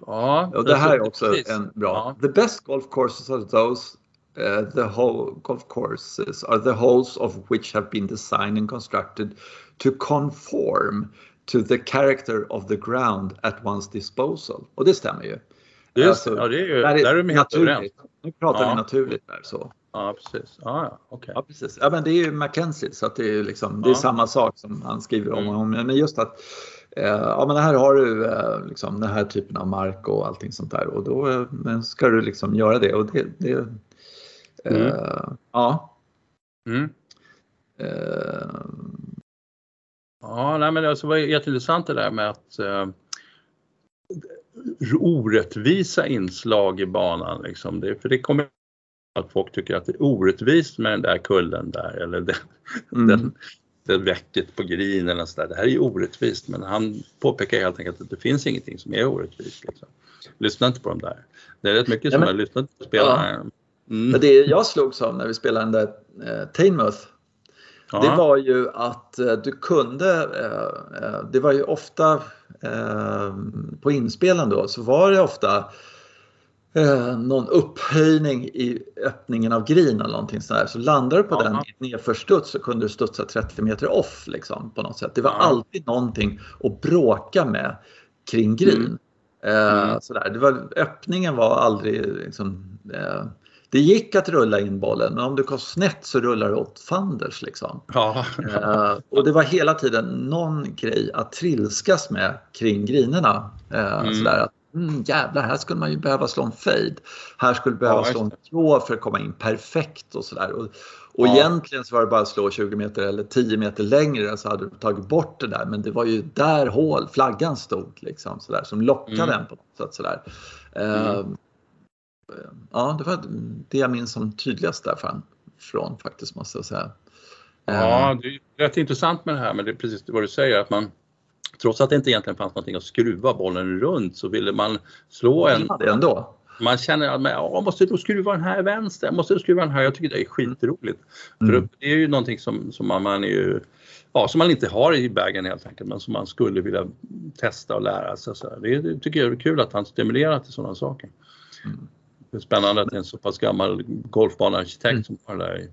Ja, och det här är också precis. en bra. Ja. The best golf courses are those uh, the whole golf courses are the holes of which have been designed and constructed to conform to the character of the ground at one's disposal. Och det stämmer ju. Just, Alltså, ja, det är ju, Där där är de helt överens. Nu pratar Ja. vi naturligt där så. Ja, precis. Ja, ja, okej. Ja, precis. Ja, men det är ju Mackenzie så att det är liksom, det är Ja. samma sak som han skriver om. Mm. Men just att eh, ja, men här har du eh, liksom den här typen av mark och allting sånt där och då eh, ska du liksom göra det och det, det eh, Mm. ja. Mm. Eh, Ja, nej, men alltså, det var jätteintressant det där med att eh, orättvisa inslag i banan. Liksom. Det, för det kommer att folk tycker att det är orättvist med den där kullen där eller den, mm. den, det vecket på green eller så där. Det här är ju orättvist men han påpekar helt enkelt att det finns ingenting som är orättvist. Liksom. Lyssna inte på dem där. Det är rätt mycket som Ja, men- har lyssnat på spelarna. Men Mm. det jag slogs av när vi spelade den där eh, Tainmouth Det Ja. var ju att eh, du kunde, eh, eh, det var ju ofta eh, på inspelen då så var det ofta eh, någon upphöjning i öppningen av green eller någonting sådär. Så landar du på Ja. den i nedförstuds så kunde du studsa 30 meter off liksom på något sätt. Det var Ja. alltid någonting att bråka med kring green. Eh, Mm. sådär. Det var, öppningen var aldrig liksom, eh, det gick att rulla in bollen men om du kom snett så rullar du åt fanders liksom. Ja. Eh, och det var hela tiden någon grej att trilskas med kring grinerna. Eh, Mm. Sådär att mm, jävlar, här skulle man ju behöva slå en fade. Här skulle behöva Ja, slå en draw för att komma in perfekt och sådär. Och, och Ja. egentligen så var det bara att slå 20 meter eller 10 meter längre så hade du tagit bort det där. Men det var ju där hål, flaggan stod liksom sådär som lockade Mm. en på något sätt sådär. Eh, Ja, det var det jag minns som tydligast där fan, från faktiskt måste jag säga. Ja, eh. det är rätt intressant med det här, men det är precis vad du säger att man trots att det inte egentligen fanns någonting att skruva bollen runt så ville man slå en... det ändå. Man känner att man jag måste då skruva den här vänster, måste skruva den här. Jag tycker det är skitroligt. Mm. För det är ju någonting som, som man, man är ju, ja, som man inte har i bagen helt enkelt, men som man skulle vilja testa och lära sig. Så det, det tycker jag är kul att han stimulerar till sådana saker. Mm. Det är spännande att det är en så pass gammal golfbanearkitekt mm. som har det där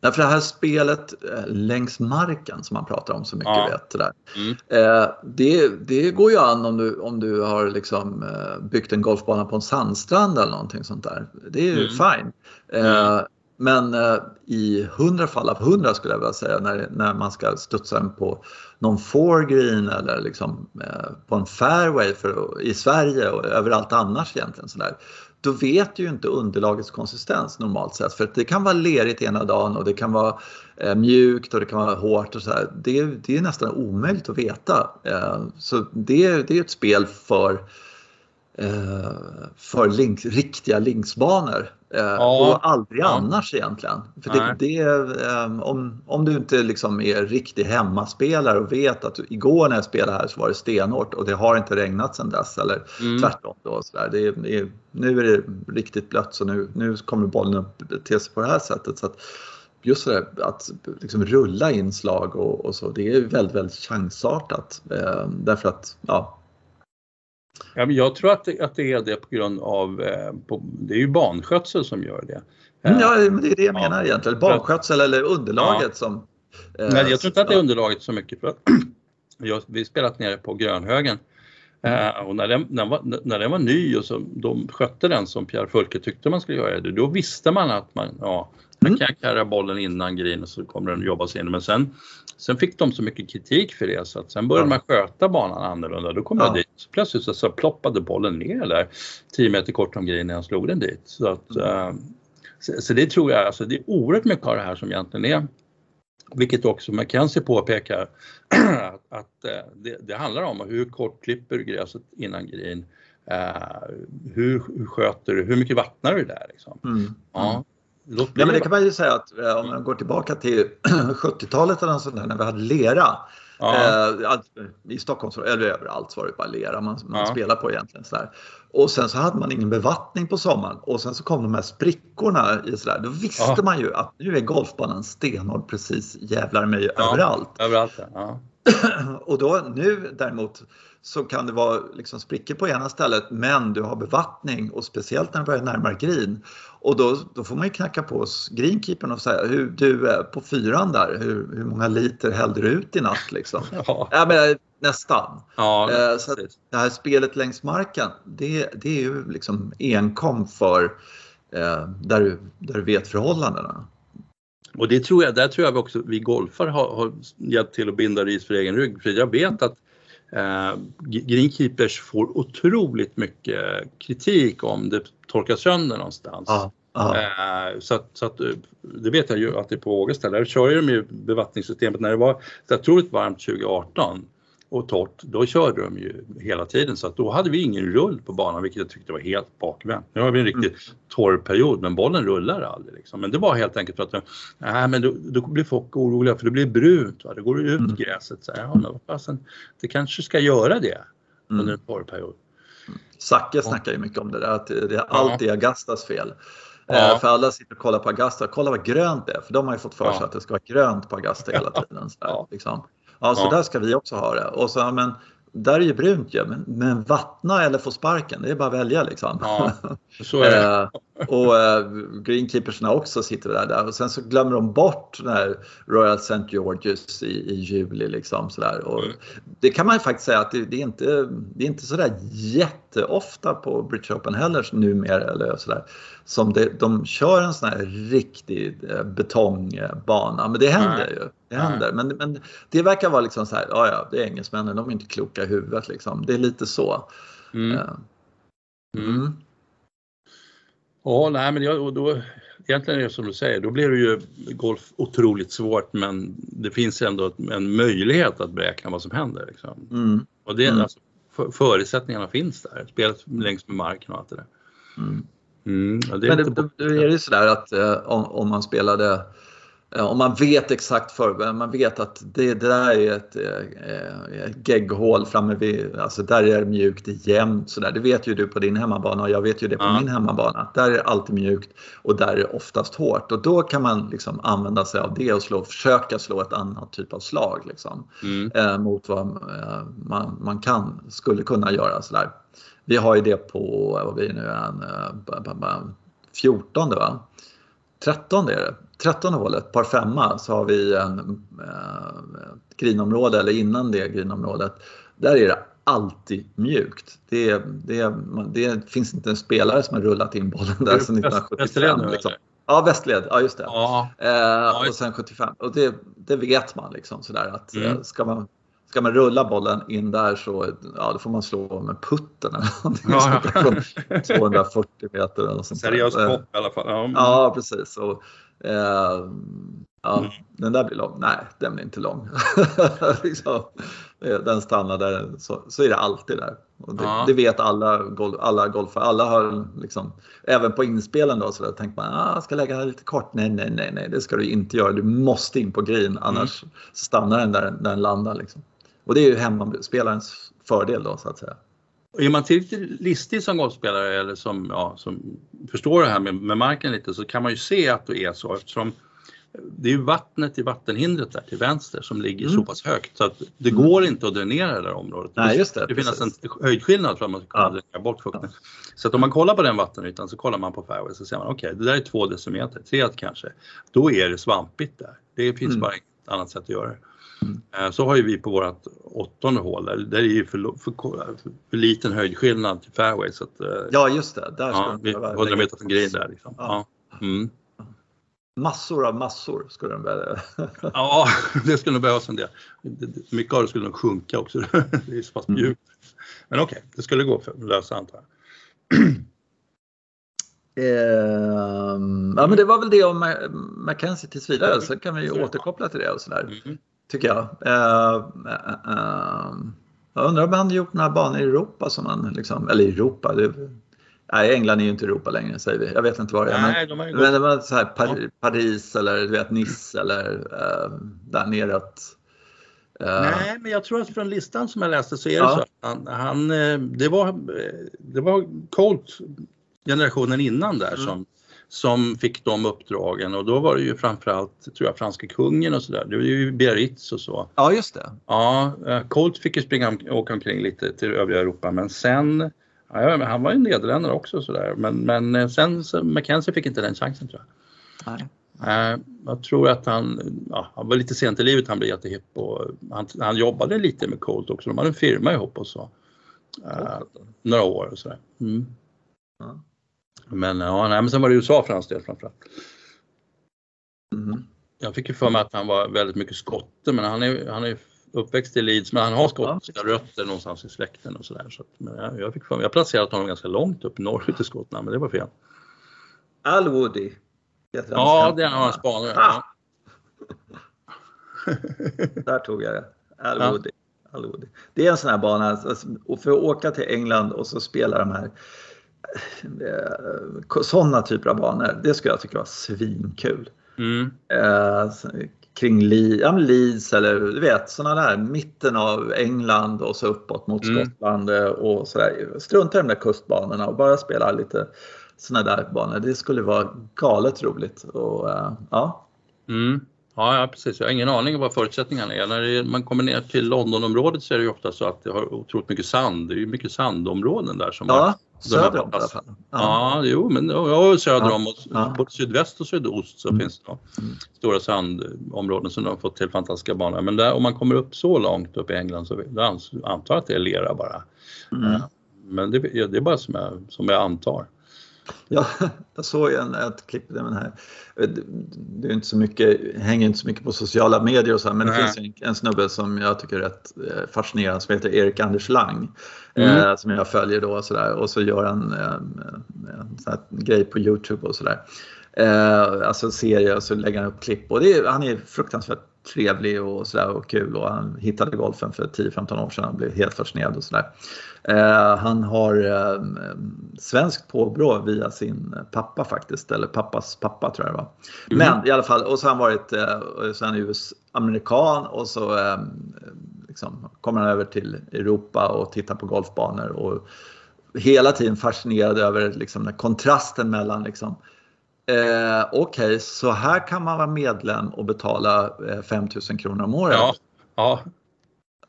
Nej, för det här spelet eh, längs marken som man pratar om så mycket ja. vet. Där. Mm. Eh, det, det går ju an om du, om du har liksom, eh, byggt en golfbana på en sandstrand eller någonting sånt där. Det är ju mm. fine. Mm. Men i hundra fall av hundra skulle jag vilja säga när, när man ska studsa den på någon foregreen eller liksom, på en fairway för, i Sverige och överallt annars egentligen. Sådär då vet du ju inte underlagets konsistens normalt sett. För det kan vara lerigt ena dagen och det kan vara eh, mjukt och det kan vara hårt och så här. Det, det är nästan omöjligt att veta. Eh, så det, det är ett spel för eh, för link, riktiga linksbanor. Eh, ja. Och aldrig ja. annars egentligen. För det, det, eh, om, om du inte liksom är riktig hemmaspelare och vet att igår när jag spelade här så var det stenhårt och det har inte regnat sedan dess eller mm. tvärtom. Då, så där. Det är, nu är det riktigt blött så nu, nu kommer bollen till sig på det här sättet. Så att, just det där, att liksom rulla inslag och, och, så, det är väldigt, väldigt chansartat. Eh, därför att ja, Ja, men jag tror att det, att det är det på grund av, eh, på, det är ju banskötsel som gör det. Mm, ja, men det är det jag menar ja. egentligen. Banskötsel eller underlaget ja. som... Eh, Nej, jag tror inte att det är underlaget så mycket. För att jag, vi spelat nere på Grönhögen eh, och när den, när, var, när den var ny och så, de skötte den som Pierre Fulke tyckte man skulle göra det, då visste man att man, ja, man mm. kan karra bollen innan green och så kommer den jobba sig in. Men sen, sen fick de så mycket kritik för det så att sen började man sköta banan annorlunda. Då kom ja. jag dit. Så plötsligt så, så ploppade bollen ner där 10 meter kort om green när jag slog den dit. Så, att, mm. uh, så, så, det tror jag, alltså det är oerhört mycket av det här som egentligen är vilket också McKenzie påpekar att, uh, det, det, handlar om hur kort klipper gräset innan green. Uh, hur, hur sköter du, hur mycket vattnar du där liksom? Mm. Ja. Mm. Ja, men det kan man ju säga att eh, om man går tillbaka till 70-talet eller sånt där, när vi hade lera. Eh, I Stockholm, eller överallt var det bara lera man, man spelade på egentligen. Så Och sen så hade man ingen bevattning på sommaren och sen så kom de här sprickorna i sådär. Då visste man ju att nu är golfbanan stenhård precis jävlar mig överallt. överallt och då nu däremot så kan det vara liksom sprickor på ena stället men du har bevattning och speciellt när du börjar närmare green. Och då, då får man ju knacka på greenkeepern och säga hur, du är på fyran där, hur, hur många liter hällde du ut i natt liksom? Ja. ja men, nästan. Ja, eh, så det här spelet längs marken det, det är ju liksom enkom för eh, där, du, där du vet förhållandena. Och det tror jag, där tror jag också vi golfare har, har hjälpt till att binda ris för egen rygg. För jag vet att Eh, greenkeepers får otroligt mycket kritik om det torkar sönder någonstans. Ja. Eh, så, att, så att, eh, det vet jag ju att det är på Ågesta, där kör de ju bevattningssystemet när det var så otroligt varmt 2018 och torrt, då körde de ju hela tiden så att då hade vi ingen rull på banan vilket jag tyckte var helt bakvänt. Nu har vi en riktigt mm. torr period men bollen rullar aldrig. Liksom. Men det var helt enkelt för att nej, men då, då blir folk oroliga för det blir brunt, va? det går ut mm. gräset. Så, ja, men fasen, det kanske ska göra det under mm. en torr period. Zacke snackar ju mycket om det där, att det är alltid Agastas fel. Ja. Eh, för alla sitter och kollar på Agasta, kolla vad grönt det är, för de har ju fått för sig ja. att det ska vara grönt på Agasta hela tiden. Så där, ja. liksom. Ja, så ja. där ska vi också ha det. Och så, men, där är ju brunt ju, men, men vattna eller få sparken, det är bara att välja liksom. Ja, så är det. Eh, och äh, greenkeepersna också sitter där, där och sen så glömmer de bort den här Royal St. George's i, i juli liksom sådär. Och mm. Det kan man ju faktiskt säga att det, det, är inte, det är inte sådär jätteofta på British Open heller numera eller sådär. Som det, de kör en sån här riktig eh, betongbana, men det händer mm. ju. Det händer. Men, men det verkar vara liksom så här, ja ja, det är engelsmännen, de är inte kloka i huvudet liksom. Det är lite så. Mm. Mm. Ja, nej men jag, och då, egentligen är det som du säger, då blir det ju golf otroligt svårt men det finns ändå en möjlighet att beräkna vad som händer. Liksom. Mm. Och det, mm. alltså, för, förutsättningarna finns där, spelet längs med marken och allt det där. Mm. Mm, det är Men det, då är det ju sådär att eh, om, om man spelade eh, om man vet exakt för, man vet att det, det där är ett, eh, ett gegghål framme vid, alltså där är det mjukt, det är jämnt sådär. Det vet ju du på din hemmabana och jag vet ju det på Ja. min hemmabana. Där är det alltid mjukt och där är det oftast hårt och då kan man liksom använda sig av det och slå, försöka slå ett annat typ av slag liksom, Mm. eh, mot vad eh, man, man kan, skulle kunna göra sådär. Vi har ju det på, vad det nu, eh, ba- 14 va? 13 är det. 13 hålet, par femma, så har vi en eh, grinområde, eller innan det grinområdet, där är det alltid mjukt. Det, det, det finns inte en spelare som har rullat in bollen där sedan Väst- 1975. Västerled liksom. Ja, Västled, ja just det. Ja, Eh, och just sen 75. Och det, det vet man liksom sådär att Mm. eh, ska, man, ska man rulla bollen in där så ja, då får man slå med putten eller någonting Ja, ja. från 240 meter eller sånt seriös kopp i alla fall. Ja. Ja, precis. Och, eh, ja, Mm. Den där blir lång. Nej, den blir inte lång. liksom, den stannar där, så, så är det alltid där. Och det, Ja. det vet alla, gol, alla golfare. Alla har liksom, även på inspelen då, så där tänker man ah, jag ska lägga lite kort. Nej, nej, nej, nej, det ska du inte göra. Du måste in på green, annars stannar den där, där den landar. Liksom. Och det är ju hemmaspelarens fördel då, så att säga. Är man tillräckligt listig som golfspelare eller som, ja, som förstår det här med, med marken lite så kan man ju se att det är så eftersom det är ju vattnet i vattenhindret där till vänster som ligger Mm. så pass högt så att det går inte att dränera det där området. Nej, just det, Det finns en höjdskillnad för att man ska kunna Ja. dränera bort fukten. Så att om man kollar på den vattenytan så kollar man på fairway så ser man okej, det där är två decimeter, tre kanske. Då är det svampigt där. Det finns Mm. bara inget annat sätt att göra det. Eh, Så har ju vi på vårt åttonde hål, där, där är ju för, för, för, liten höjdskillnad till fairway så att eh, Ja, just det. Där ska ja, den vi- behöva 100 lägga meter från green där liksom. Ja. Ja. Mm. Massor av massor skulle den behöva. ja, det skulle nog behövas en del. Mycket av det skulle nog sjunka också, det är så pass Mm. mjukt. Men okej, det skulle gå för att lösa antar jag. Ehm, ja, men det var väl det om Ma- Mackenzie tills vidare. Så kan vi återkoppla till det och sådär. Mm. Tycker jag. Ehm, ehm, jag undrar om han gjort några banor i Europa som han liksom, eller Europa. Det, nej, England är ju inte Europa längre säger vi. Jag vet inte vad det är. Nej, men, de men det var så här Par- Paris eller du vet Nice eller uh, där neråt. Eh, Nej, men jag tror att från listan som jag läste så är det Ja. så att han, han, eh, det var, det var Colt generationen innan där Mm. som, som fick de uppdragen och då var det ju framförallt, tror jag, franska kungen och sådär. Det var ju Biarritz och så. Ja, just det. Ja, eh, Colt fick ju springa om, åka omkring lite till övriga Europa men sen, ja, han var ju nederländare också sådär, men, men eh, sen så Mackenzie fick inte den chansen tror jag. Nej. Eh, Jag tror att han, ja, han var lite sent i livet, han blev jättehipp och han, han jobbade lite med Colt också. De hade en firma ihop och så. Eh, några år och sådär. Mm. Ja. Men, ja, nej, men sen var det USA för hans del framförallt. Mhm. Jag fick ju för mig att han var väldigt mycket skotte men han är, han är uppväxt i Leeds men han har skotska rötter någonstans i släkten och sådär. Så jag, jag fick för mig, jag placerat honom ganska långt upp norrut i Skottland men det var fel. Al Woody. Ja, det är en spanare. Ja. Där tog jag det. Al Ja. Woody. Al Woody. Det är en sån här bana, alltså, för att åka till England och så spela de här sådana typer av banor, det skulle jag tycka var svinkul. Mm. Eh, kring Le- ja, Leeds eller du vet sådana där mitten av England och så uppåt mot Mm. Skottland eh, och sådär. Strunta i de där kustbanorna och bara spela lite sådana där banor. Det skulle vara galet roligt. Och, eh, ja. Mm. Ja, ja, precis. Jag har ingen aning om vad förutsättningarna är. När är, man kommer ner till Londonområdet så är det ju ofta så att det har otroligt mycket sand. Det är ju mycket sandområden där som har Ja, här söder om i alla fall. Ja, jo, men ja, söder Ja. om och Ja. både sydväst och sydost så Mm. finns det då stora sandområden som de har fått till fantastiska banor. Men där, om man kommer upp så långt upp i England så antar jag att det är lera bara. Mm. Ja. Men det, ja, det är bara som jag, som jag antar. Ja, jag såg en, ett klipp den här. Det, det är inte så mycket, hänger inte så mycket på sociala medier och så, här, men det Nej. finns en, en snubbe som jag tycker är rätt eh, fascinerande som heter Erik Anders Lang. Mm. Eh, som jag följer då och så där. Och så gör han eh, en sån här grej på Youtube och sådär. Eh, alltså en serie och så lägger han upp klipp och det är, han är fruktansvärt trevlig och, så där, och kul och han hittade golfen för 10-15 år sedan och blev helt fascinerad och sådär. Eh, han har eh, svensk påbrå via sin pappa faktiskt, eller pappas pappa tror jag det var. Mm. Men i alla fall, och så har han varit eh, så han US-amerikan och så eh, liksom, kommer han över till Europa och tittar på golfbanor och hela tiden fascinerad över liksom, den kontrasten mellan liksom, Eh, Okej, okay, så här kan man vara medlem och betala eh, 5000 kronor om året? Ja. Ja.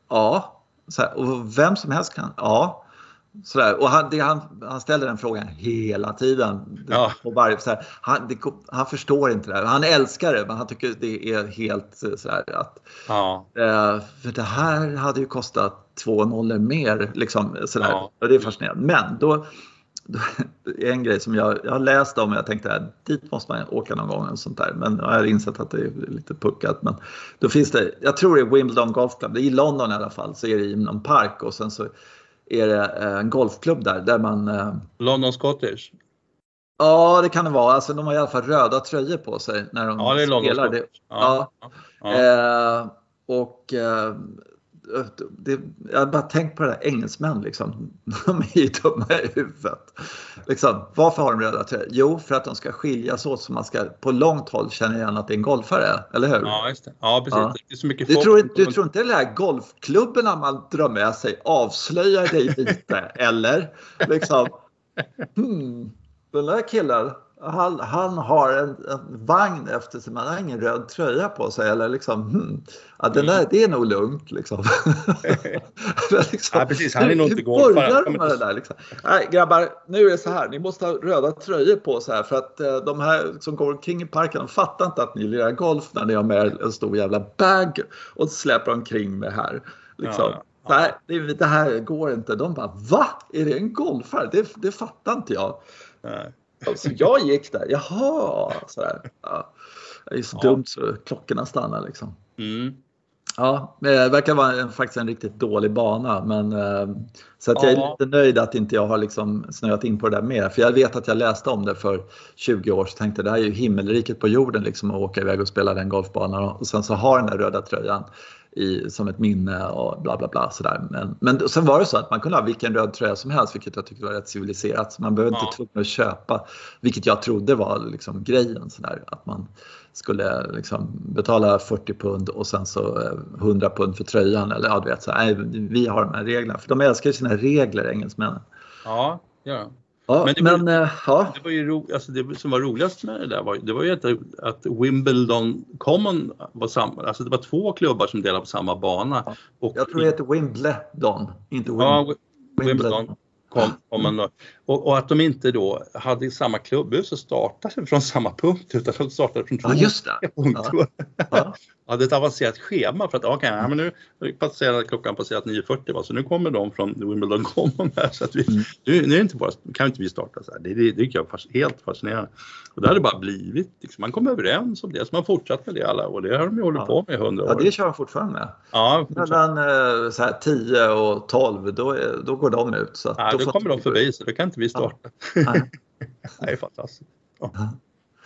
ja. Här, och vem som helst kan? Ja. Sådär. Och han, det, han, han ställer den frågan hela tiden. Ja. På varje, sådär. Han, det, han förstår inte det här. Han älskar det men han tycker det är helt sådär att ja. eh, För det här hade ju kostat två nollor mer. Liksom, sådär. Ja. Och det är fascinerande. Men då, en grej som jag, jag har läst om och jag tänkte att dit måste man åka någon gång. Och sånt där. Men jag har insett att det är lite puckat. Men då finns det, jag tror det är Wimbledon Golf Club, i London i alla fall, så är det i någon park och sen så är det en golfklubb där. där man, eh, London Scottish? Ja, det kan det vara. Alltså, de har i alla fall röda tröjor på sig när de ja, det är spelar. Det, ja. ja. ja. Eh, och eh, det, jag bara tänkt på det där engelsmän liksom. De är ju dumma i huvudet. Liksom, varför har de röda tröjor? Jo, för att de ska skiljas åt så man ska på långt håll känna igen att det är en golfare, eller hur? Ja, just det. Ja, precis. Ja. Det är så mycket du, tror, du tror inte det här golfklubborna man drar med sig avslöjar dig lite, eller? Liksom, hmm, den där killen, han, han har en, en, vagn efter sig, men han har ingen röd tröja på sig. Eller liksom, hmm, ja, den där, det är nog lugnt. Liksom. liksom, ja, precis, han är nog inte golfare. med det där, liksom. Nej, grabbar, nu är det så här. Ni måste ha röda tröjor på så här för att eh, de här som går omkring i parken, de fattar inte att ni lirar golf när ni har med en stor jävla bag och släpar omkring med här. Liksom. Ja. Nej, det, det här går inte. De bara, va? Är det en golfare? Det, det fattar inte jag. Nej. Så jag gick där, jaha, sådär. Ja. Det är så ja. dumt så klockorna stannar liksom. Mm. Ja, det verkar vara en, faktiskt en riktigt dålig bana. Men, eh, så att jag är lite nöjd att inte jag har liksom snöat in på det där mer. För jag vet att jag läste om det för 20 år sedan. Tänkte det här är ju himmelriket på jorden liksom, att åka iväg och spela den golfbanan. Och sen så har den där röda tröjan i, som ett minne och bla bla bla. Sådär. Men, men sen var det så att man kunde ha vilken röd tröja som helst vilket jag tyckte var rätt civiliserat. Så man behövde ja. inte tvungen att köpa, vilket jag trodde var liksom grejen. Sådär. Att man skulle liksom betala 40 pund och sen så 100 eh, pund för tröjan. Eller ja, du vet, så, nej, vi har de här reglerna. För de älskar sina regler, engelsmännen. Ja, ja. Ja, men, det, var, men, äh, ja. det var ju ro, alltså det som var roligast med det där var, det var ju att, att Wimbledon Common var samma, alltså det var två klubbar som delade på samma bana. Ja. Och, jag tror det heter Wimbledon, inte Wimbledon. Ja, Wimbledon kom, kom då. Och, och, att de inte då hade samma klubbhus och startade från samma punkt utan de startade från två ja, just det. punkter. Ja. Hade ett avancerat schema för att okay, ja, men nu passerar klockan passerat 9.40 så nu kommer de från Wimbledon Common här så att vi, mm. nu, nu är inte bara, kan inte vi starta så här. Det, det, det tycker jag är helt fascinerande. Och det har det bara blivit, liksom, man kom överens om det så man fortsatt med det alla och det har de ju hållit ja. på med i 100 år. Ja det kör de fortfarande med. Ja, Mellan eh, så här, 10 och 12 då, då går de ut. Så ja, då, då kommer de förbi så då kan inte vi starta. Ja. det är fantastiskt. Ja.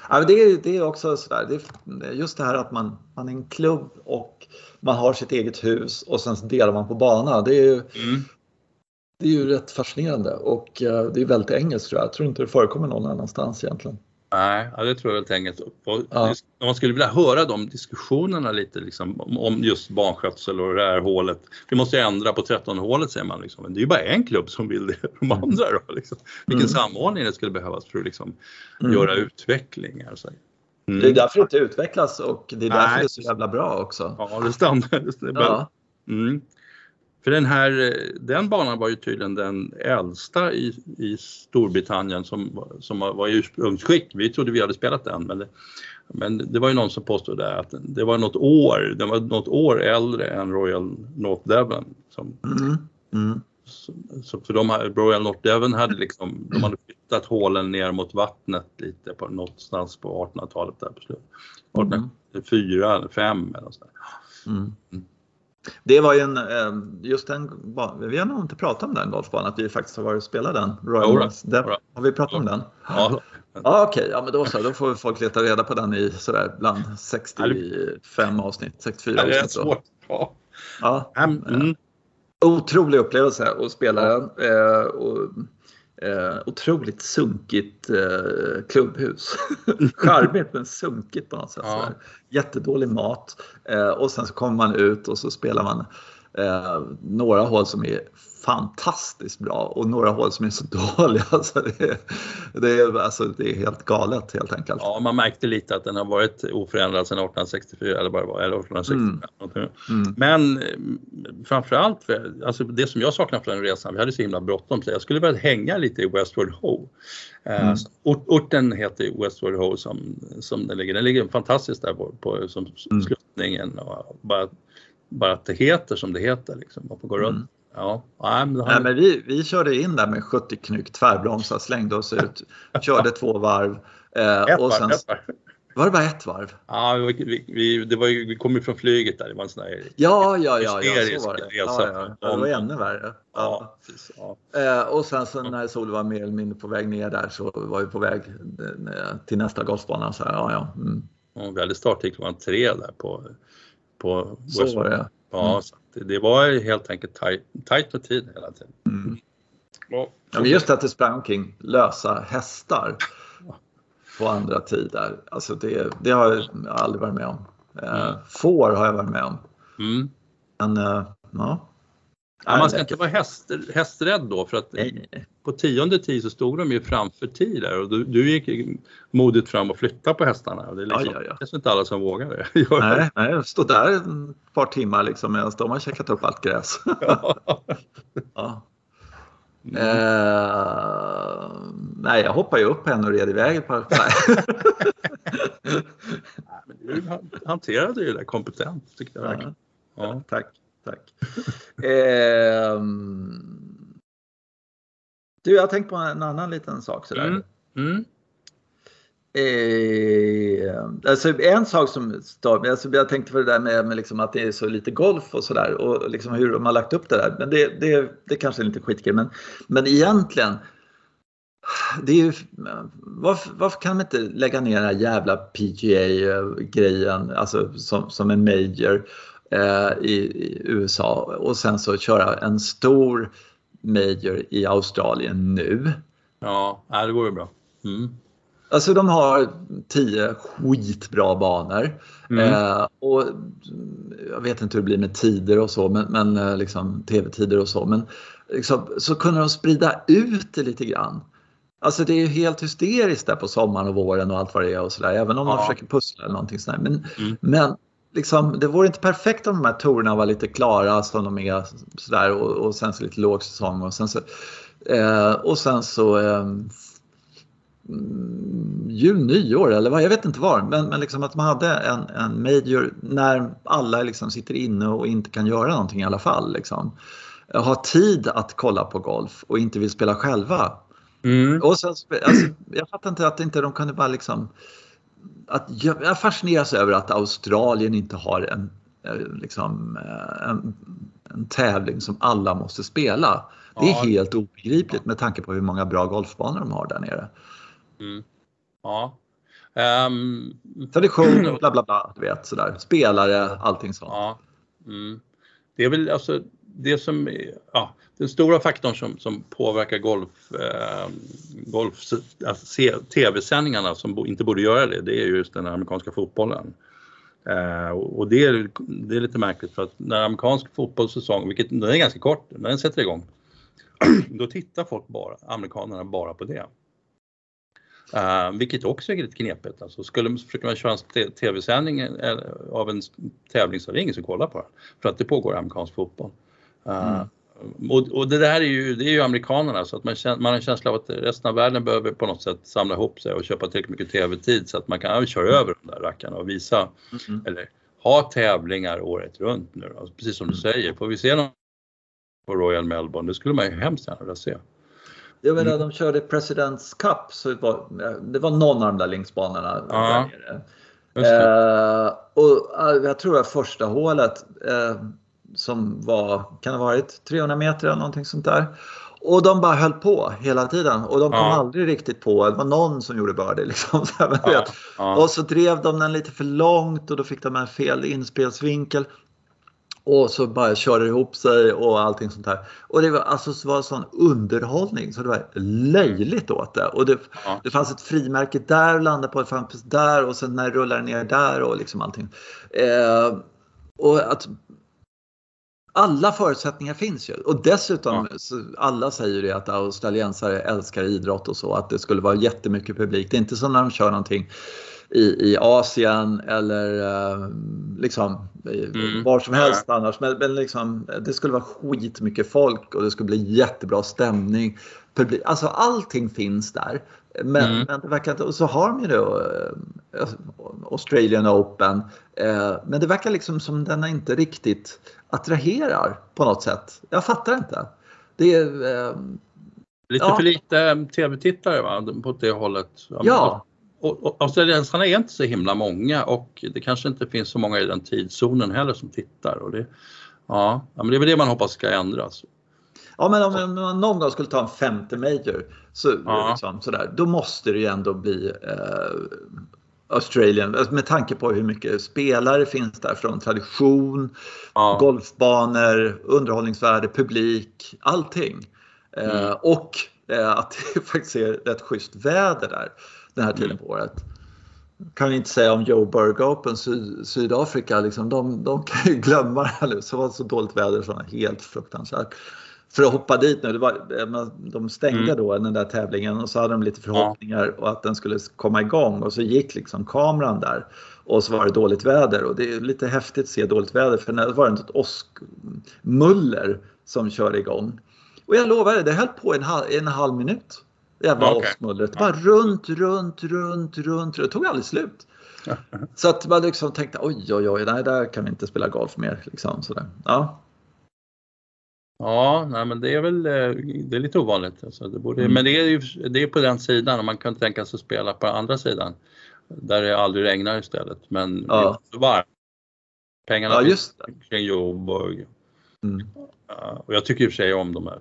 Ja, det, är, det är också sådär, det är just det här att man, man är en klubb och man har sitt eget hus och sen delar man på bana. Det är ju, mm. det är ju rätt fascinerande och eh, det är väldigt engelskt tror jag. Jag tror inte det förekommer någon annanstans egentligen. Nej, ja, det tror jag helt enkelt. Ja. Man skulle vilja höra de diskussionerna lite liksom, om just barnskötsel och det här hålet. Vi måste ändra på 13-hålet säger man. Liksom. Men det är ju bara en klubb som vill det. De mm. andra då, liksom. Vilken mm. samordning det skulle behövas för att liksom, mm. göra utvecklingar. Så. Mm. Det är därför det inte utvecklas och det är därför Nej. det är så jävla bra också. Ja, det stämmer. Ja. Mm. För den här, den banan var ju tydligen den äldsta i, i Storbritannien som, som var i ursprungsskick. Vi trodde vi hade spelat den men det, men det var ju någon som påstod där att det var något år, den var något år äldre än Royal North Devon. Som, mm. Mm. Så, så, för de Royal North Devon hade liksom, de hade flyttat hålen ner mot vattnet lite på någonstans på 1800-talet där på slutet. 1804 eller 5 eller så. Mm. Det var ju en, eh, just den, vi har nog inte pratat om den golfbanan, att vi faktiskt har varit och spelat den. Royal West. Har vi pratat om den? Ja. Ja, Okej, okay. ja, men då så. Då får folk leta reda på den i sådär bland 65 avsnitt, 64 avsnitt. Det är svårt. Ja. Ja. Mm. Otrolig upplevelse att spela den. Eh, och, eh, otroligt sunkigt eh, klubbhus. Charmigt men sunkigt på något sätt. Ja. Jättedålig mat. Eh, och sen så kommer man ut och så spelar man eh, några hål som är fantastiskt bra och några hål som är så dåliga. Alltså det, är, det, alltså det är helt galet helt enkelt. Ja, man märkte lite att den har varit oförändrad sedan 1864 eller vad det var, eller 1865. Mm. Mm. Men eh, framförallt, alltså det som jag saknar från den resan, vi hade så himla bråttom så jag skulle vilja hänga lite i Westward Ho. Eh, mm. Ort, orten heter Westward Ho som, som den ligger. Den ligger fantastiskt där på, på som mm. sluttningen och bara, bara att det heter som det heter liksom. Man får gå runt. Ja, nej, men, nej, men vi, vi körde in där med 70 knyck, tvärbromsar, slängde oss ut, körde två varv. Eh, ett och sen, varv, Var det bara ett varv? Ja, vi, vi, det var ju, vi kom ju från flyget där. Det var en sån där ja, ja, ja, ja, så var det. Ja, ja, det var ännu värre. Ja. Ja. Eh, och sen så när solen var mer eller mindre på väg ner där så var vi på väg eh, till nästa golfbana. Så här, ja, ja. Mm. Ja, vi hade starttid klockan tre där på, på Så var det. Ja, mm. Det, var helt enkelt tajt, tajt med tid hela tiden. Mm. Ja, men just att det sprang omkring lösa hästar på andra tider. Alltså det, det har jag aldrig varit med om. Eh, mm. Får har jag varit med om. Mm. Men uh, ja. Ja, man ska inte vara häst, hästrädd då för att nej, nej. På tionde tid så stod de ju framför tid där och du, du gick modigt fram och flyttade på hästarna. Det är liksom, ja, ja, ja. inte alla som vågar det. nej, nej, jag stod där ett par timmar liksom medan de har checkat upp allt gräs. ja. Mm. Eh, nej, jag hoppade ju upp henne och red iväg ett par... du hanterade ju det kompetent tycker jag verkligen. Ja, tack. Tack. eh, du, jag har tänkt på en annan liten sak sådär. Mm. Mm. Eh, alltså en sak som stör alltså jag tänkte på det där med, med liksom att det är så lite golf och sådär och liksom hur de har lagt upp det där. Men det, det, det kanske är lite skitgrej men, men egentligen det är ju, varför, varför, kan man inte lägga ner den här jävla PGA-grejen alltså som, som en major Eh, i, i, USA och sen så köra en stor major i Australien nu. Ja, det går ju bra. Mm. Alltså de har tio skitbra banor. Mm. Eh, och jag vet inte hur det blir med tider och så, men, men eh, liksom tv-tider och så. Men liksom, så kunde de sprida ut det lite grann. Alltså det är helt hysteriskt där på sommaren och våren och allt vad det är och sådär. Även om ja. man försöker pussla eller någonting sådär. Men, mm. men liksom, det vore inte perfekt om de här torerna var lite klara som de är sådär och, och sen så lite lågsäsong och sen så, eh, och sen så eh, jul, nyår eller vad, jag vet inte var, men, men liksom att man hade en, en major när alla liksom sitter inne och inte kan göra någonting i alla fall. Liksom. Ha tid att kolla på golf och inte vill spela själva. Mm. Och sen, alltså, jag fattar inte att inte de kunde bara liksom att jag fascineras över att Australien inte har en, eh, liksom, eh, en, en tävling som alla måste spela. Det är ja. helt obegripligt med tanke på hur många bra golfbanor de har där nere. Mm. Ja. Um, Tradition, bla bla bla, du vet sådär. Spelare, allting sånt. Ja. Mm. Det är väl alltså det som, ja, den stora faktorn som, som påverkar golf, eh, golf alltså, tv-sändningarna som inte borde göra det, det är just den amerikanska fotbollen. Eh, och det är, det är lite märkligt för att när amerikansk fotbollssäsong, vilket den är ganska kort, när den sätter igång, då tittar folk bara, amerikanerna bara på det. Uh, vilket också är lite knepigt. Alltså, skulle försöka man köra en tv-sändning eh, av en tävling så är det ingen som kollar på den. För att det pågår amerikansk fotboll. Uh, mm. Och, och, det där är ju, det är ju amerikanerna så att man, man har en känsla av att resten av världen behöver på något sätt samla ihop sig och köpa tillräckligt mycket tv-tid så att man kan köra över de där rackarna och visa mm. eller ha tävlingar året runt nu då. Precis som du mm. säger, får vi se någon på Royal Melbourne, det skulle man ju hemskt gärna vilja se. Jag menar, de körde Presidents Cup, så det var, det var någon av de där linksbanorna ja. där. Eh, och jag tror att första hålet eh, som var, kan ha varit 300 meter eller någonting sånt där. Och de bara höll på hela tiden och de kom Ja. aldrig riktigt på. Det var någon som gjorde birdie liksom. Så här, Ja, ja. Och så drev de den lite för långt och då fick de en fel inspelsvinkel. Och så bara körde det ihop sig och allting sånt här. Och det var alltså så var sån underhållning så det var löjligt åt det. Och det, Ja. det fanns ett frimärke där, landade på ett fanns där och sen när det rullade ner där och liksom allting. Eh, och att alla förutsättningar finns ju. Och dessutom, så alla säger ju att australiensare älskar idrott och så, att det skulle vara jättemycket publik. Det är inte som när de kör någonting i, i Asien eller eh, liksom Mm. var som helst annars. Men, men liksom, det skulle vara skitmycket folk och det skulle bli jättebra stämning. Publik, alltså allting finns där. Men, Mm. men det verkar inte, och så har de ju då eh, Australian Open. Eh, men det verkar liksom som den inte riktigt attraherar på något sätt. Jag fattar inte. Det är, eh, Lite Ja. för lite eh, tv-tittare va? på det hållet. Ja. Och, och australiensarna är inte så himla många och det kanske inte finns så många i den tidszonen heller som tittar. Och det, ja, men det är väl det man hoppas ska ändras. Ja, men om om man någon gång skulle ta en femte major så, Ja. liksom, sådär, då måste det ju ändå bli eh, Australian alltså med tanke på hur mycket spelare finns där från tradition, Ja. golfbanor, underhållningsvärde, publik, allting. Eh, Mm. och eh, att det faktiskt är rätt schysst väder där den här tiden Mm. på året. Kan inte säga om Joe Berg Open Sy- Sydafrika, liksom, de, de kan ju glömma det här nu. Så var det så dåligt väder så helt fruktansvärt. För att hoppa dit nu, det var, eh, de stängde Mm. då den där tävlingen och så hade de lite förhoppningar och att den skulle komma igång och så gick liksom kameran där och så var det dåligt väder och det är lite häftigt att se dåligt väder för när det var ett åskmuller som körde igång. Och jag lovar det höll på en, halv, en halv minut. Det jävla Okej. åskmullret. Var runt, runt, runt, runt. Det tog aldrig slut. Så att man liksom tänkte oj, oj, oj, nej, där kan vi inte spela golf mer. Liksom, sådär. Ja. Ja, nej, men det är väl eh, det är lite ovanligt. Alltså, det borde, Mm. Men det är ju det är på den sidan och man kan tänka sig att spela på andra sidan. Där det aldrig regnar istället. Men Ja. det är inte så varmt. Pengarna ja, just kring jobb och, Mm. och jag tycker i och för sig om de här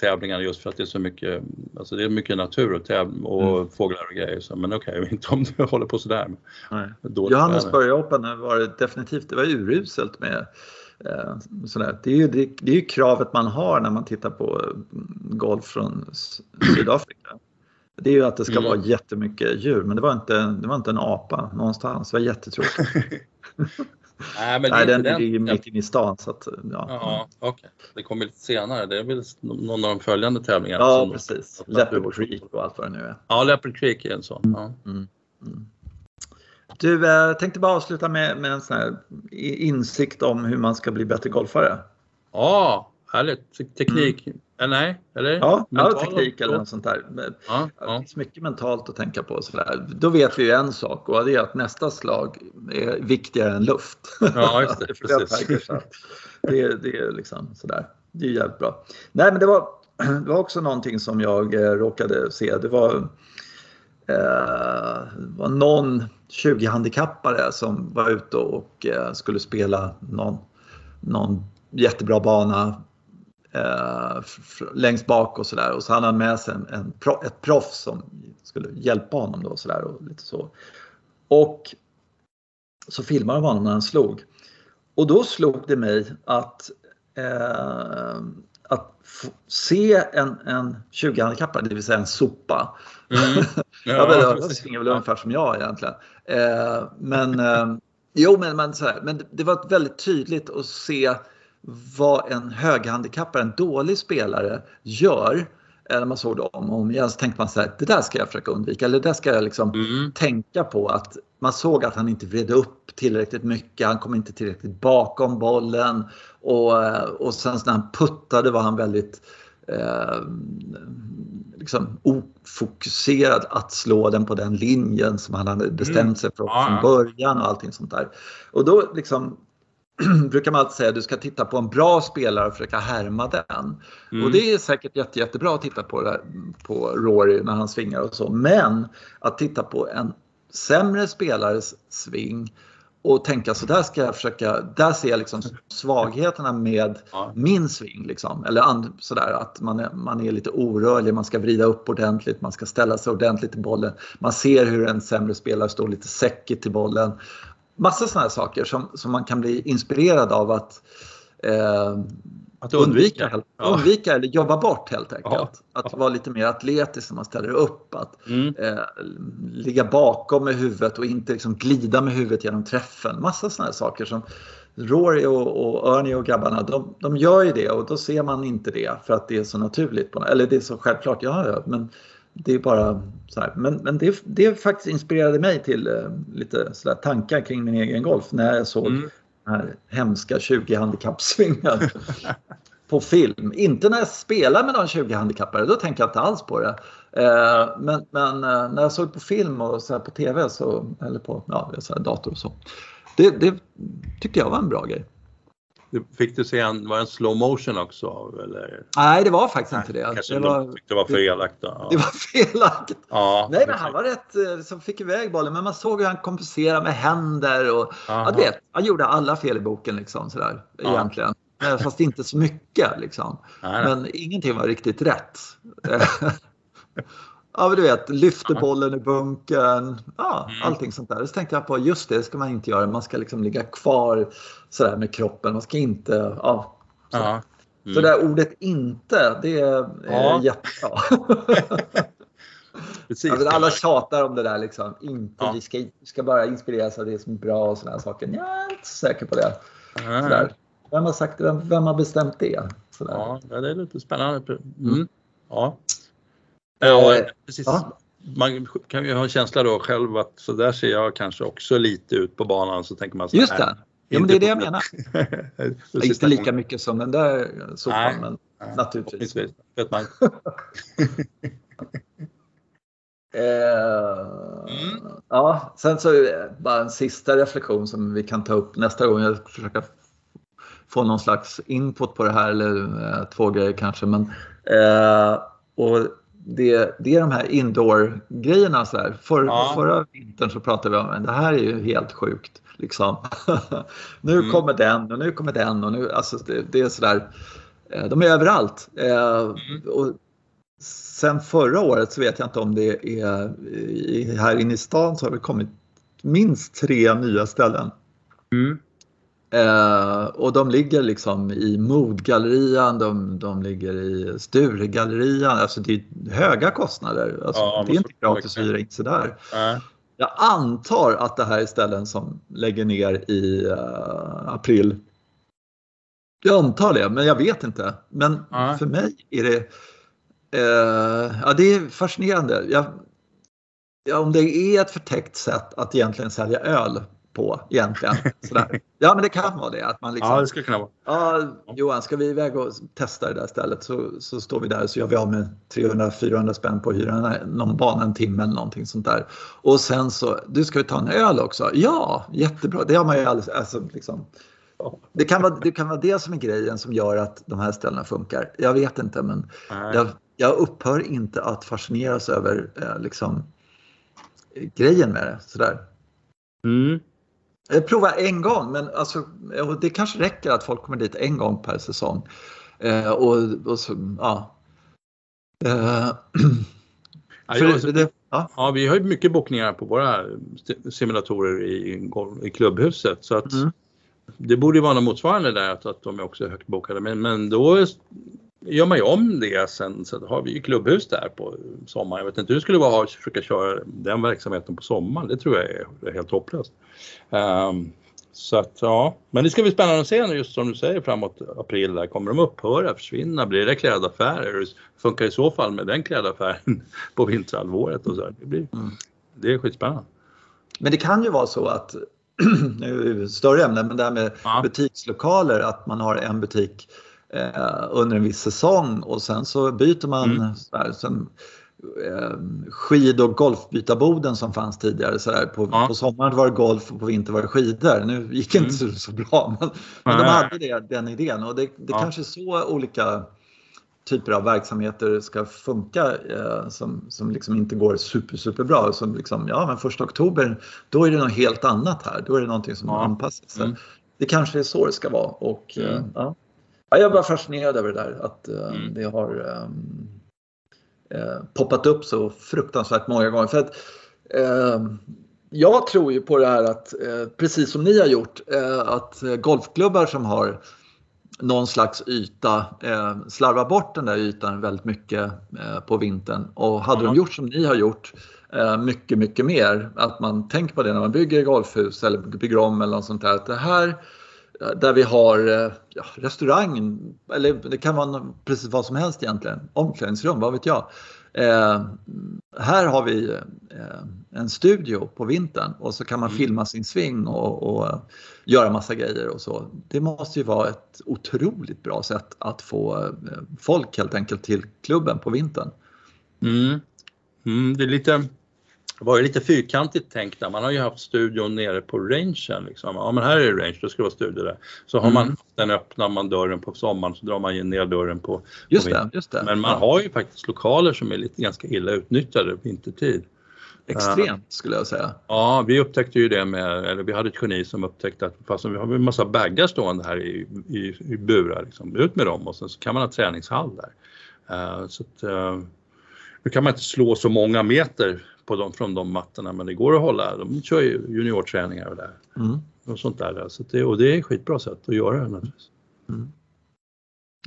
tävlingarna just för att det är så mycket, alltså det är mycket natur och, täv- och Mm. fåglar och grejer. Så, men okej, inte om det håller på sådär. Johannesburg Open var det definitivt, det var uruselt med sådär. Det är, ju, det, det är ju kravet man har när man tittar på mm, golf från Sydafrika. Det är ju att det ska Mm. vara jättemycket djur, men det var inte, det var inte en apa någonstans. Det var jättetråkigt. Nej, men Nej, är den ligger ju mitt inne i stan. Så att, ja. Ja, okej. Det kommer lite senare. Det är väl någon av de följande tävlingarna. ja, som- precis. Leopard Creek och allt vad det nu är. Ja, Leopard Creek är en sån. Ja. Du, eh, tänkte bara avsluta med, med en sån här insikt om hur man ska bli bättre golfare. Ja, härligt. Te- Teknik. Eller nej? Eller? Mm. Ja, ja teknik eller något sånt där. Men Ja, Det ja. finns mycket mentalt att tänka på. Sådär. Då vet vi ju en sak och det är att nästa slag är viktigare än luft. Ja, just det, precis. Det, är- det är liksom sådär. Det är jävligt bra. Nej, men det var, det var också någonting som jag eh, råkade se. Det var, eh, var någon 20-handikappare som var ute och eh, skulle spela någon, någon jättebra bana eh, längst bak och sådär. Och så hade han med sig en, en, ett proffs som skulle hjälpa honom då sådär och lite så. Och så filmade de honom när han slog. Och då slog det mig att, eh, att se en, en 20-handikappad, det vill säga en sopa. Mm. Ja, men, det precis. springer väl ungefär som jag egentligen. Eh, men eh, jo, men, men, så här, men det- var väldigt tydligt att se vad en höghandikappad, en dålig spelare gör. Eh, När man såg det om och om igen så tänkte man så här, det där ska jag försöka undvika. Eller det där ska jag liksom Mm. tänka på att man såg att han inte vred upp tillräckligt mycket. Han kom inte tillräckligt bakom bollen och, eh, och sen när han puttade var han väldigt eh, liksom ofokuserad att slå den på den linjen som han hade bestämt sig för från ja. början och allting sånt där. Och då liksom brukar man alltid säga att du ska titta på en bra spelare och försöka härma den. Mm. Och det är säkert jätte, jättebra att titta på, där, på Rory när han svingar och så. Men att titta på en sämre spelares sving och tänka så där ska jag försöka, där ser jag liksom svagheterna med Ja. min sving. Liksom. Eller and, sådär att man är, man är lite orörlig, man ska vrida upp ordentligt, man ska ställa sig ordentligt till bollen. Man ser hur en sämre spelare står lite säckigt till bollen. Massa sådana saker som, som man kan bli inspirerad av att eh, Att undvika, undvika. Ja. undvika eller jobba bort helt enkelt. Ja. Att Ja. vara lite mer atletisk när man ställer upp. Att Mm. eh, ligga bakom med huvudet och inte liksom glida med huvudet genom träffen. Massa sådana här saker som Rory och, och Ernie och grabbarna, de, de gör ju det och då ser man inte det för att det är så naturligt. På, eller det är så självklart, ja, men det är bara så här. Men, men det, det faktiskt inspirerade mig till eh, lite sådär tankar kring min egen golf när jag såg Mm den här hemska 20 handikappsvingen på film. Inte när jag spelar med de 20 handikappade, då tänker jag inte alls på det. Eh, men men eh, när jag såg på film och så här på TV så, eller på ja, så här dator och så. Det, det tyckte jag var en bra grej. Fick du se en, var det en slow motion också? Eller? Nej, det var faktiskt inte det. Kanske Det de var, tyckte det var för elakt då? Ja. det var felaktigt. ja, Nej, men han var rätt eh, som fick iväg bollen, men man såg hur han kompenserade med händer och ja, vet, han gjorde alla fel i boken liksom sådär Ja. egentligen. Eh, Fast inte så mycket liksom. Nej, nej. Men ingenting var riktigt rätt. ja, men du vet, lyfter bollen i bunkern, ja, Mm. allting sånt där. Så tänkte jag på, just det, det ska man inte göra. Man ska liksom ligga kvar sådär med kroppen. Man ska inte, ja. Så, Ja. så Mm. det där ordet inte, det är Ja. jättebra. Precis. Ja, alla tjatar om det där liksom. Inte, Ja. vi, ska, ska bara inspireras av det som är bra och sådana saker. Jag är inte så säker på det. Ja, Sådär. Vem har sagt det? Vem, vem har bestämt det? Sådär. Ja, ja, det är lite spännande. Mm. Mm. Ja. Eh, precis. ja. Man kan ju ha en känsla då själv att så där ser jag kanske också lite ut på banan så tänker man så Just det. Ja, men det är det jag menar. Inte lika mycket som den där sopan, men Nej, naturligtvis. Vet man. Mm. Ja, sen så bara en sista reflektion som vi kan ta upp nästa gång. Jag ska försöka få någon slags input på det här, eller eh, två grejer kanske. Men, eh, och det, det är de här indoor-grejerna. Så här. För, Ja. Förra vintern så pratade vi om att det här är ju helt sjukt. Liksom. nu Mm. kommer den och nu kommer den och nu, alltså det, det är sådär. Eh, de är överallt. Mm. och sen förra året så vet jag inte om det är här inne i stan så har det kommit minst tre nya ställen. Mm. Eh, och de ligger liksom i Modgallerian, de, de ligger i Sturegallerian. Alltså det är höga kostnader. Alltså, Ja, det är inte gratis att hyra in sig där. Nej. Jag antar att det här är ställen som lägger ner i eh, april. Jag antar det, men jag vet inte. Men Ja. för mig är det, eh, ja, det är fascinerande. Jag, ja, om det är ett förtäckt sätt att egentligen sälja öl på egentligen. Sådär. Ja, men det kan vara det. Att man liksom, Ja, det skulle kunna vara. Ja, Johan, ska vi iväg och testa det där stället så, så står vi där så gör vi av med 300-400 spänn på att hyra en- någon bana en timme eller någonting sånt där. Och sen så, du ska vi ta en öl också? Ja, jättebra. Det har man ju alldeles, alltså liksom. Det kan, vara, det kan vara det som är grejen som gör att de här ställena funkar. Jag vet inte men jag, jag upphör inte att fascineras över eh, liksom, grejen med det. Sådär. Mm. Jag provar en gång, men alltså, det kanske räcker att folk kommer dit en gång per säsong. Eh, och, och så, ja. Eh, för det, ja. Ja, vi har ju mycket bokningar på våra simulatorer i, i klubbhuset så att Mm. det borde ju vara något motsvarande där att, att de är också högt bokade men, men då gör man ju om det sen så har vi ju klubbhus där på sommaren. Jag vet inte hur det skulle vara att försöka köra den verksamheten på sommaren. Det tror jag är, helt hopplöst. Ehm, så att ja, men det ska bli spännande att se nu just som du säger framåt april där. Kommer de upphöra, försvinna, blir det klädaffärer? Hur funkar i så fall med den klädaffären på vinterhalvåret och så här. Det, blir, Mm. det är skitspännande. Men det kan ju vara så att, nu är det större ämne, men det här med Ja. butikslokaler, att man har en butik eh, under en viss säsong och sen så byter man Mm. så här, sen, eh, skid och golfbytarboden som fanns tidigare. Så där, på, Ja. på sommaren var det golf och på vintern var det skidor. Nu gick det inte så, så bra men, men de hade det, den idén och det, det Ja. kanske är så olika typer av verksamheter ska funka eh, som, som liksom inte går super, superbra. Som liksom, ja men första oktober, då är det något helt annat här. Då är det någonting som ja. anpassar sig. Mm. Det kanske är så det ska vara. Och, eh, mm. Ja. Jag är bara fascinerad över det där att eh, mm. det har um, eh, poppat upp så fruktansvärt många gånger. För att, eh, jag tror ju på det här att, eh, precis som ni har gjort, eh, att golfklubbar som har någon slags yta eh, slarvar bort den där ytan väldigt mycket eh, på vintern. Och hade mm. de gjort som ni har gjort, eh, mycket, mycket mer, att man tänker på det när man bygger golfhus eller bygger om eller något sånt där, att det här där vi har eh, ja, restaurang, eller det kan vara precis vad som helst egentligen, omklädningsrum, vad vet jag. Eh, här har vi eh, en studio på vintern och så kan man mm. filma sin sving och, och göra massa grejer och så. Det måste ju vara ett otroligt bra sätt att få eh, folk helt enkelt till klubben på vintern. Mm. Mm, det är lite det var ju lite fyrkantigt tänkt där. Man har ju haft studion nere på rangen. Liksom. Ja men här är det range, då ska det vara studio där. Så har mm. man den öppnar man dörren på sommaren så drar man ner dörren på, just på det, just det. Men man har ju faktiskt lokaler som är lite ganska illa utnyttjade vintertid. Extremt skulle jag säga. Ja, vi upptäckte ju det med, eller vi hade ett geni som upptäckte att fast vi har en massa baggar stående här i, i, i burar, liksom, ut med dem och sen så kan man ha träningshall där. Uh, så att, uh, nu kan man inte slå så många meter på dem, från de mattorna men det går att hålla. De kör ju juniorträningar och, där. Mm. och sånt där. Så det, och det är ett skitbra sätt att göra det naturligtvis. Mm.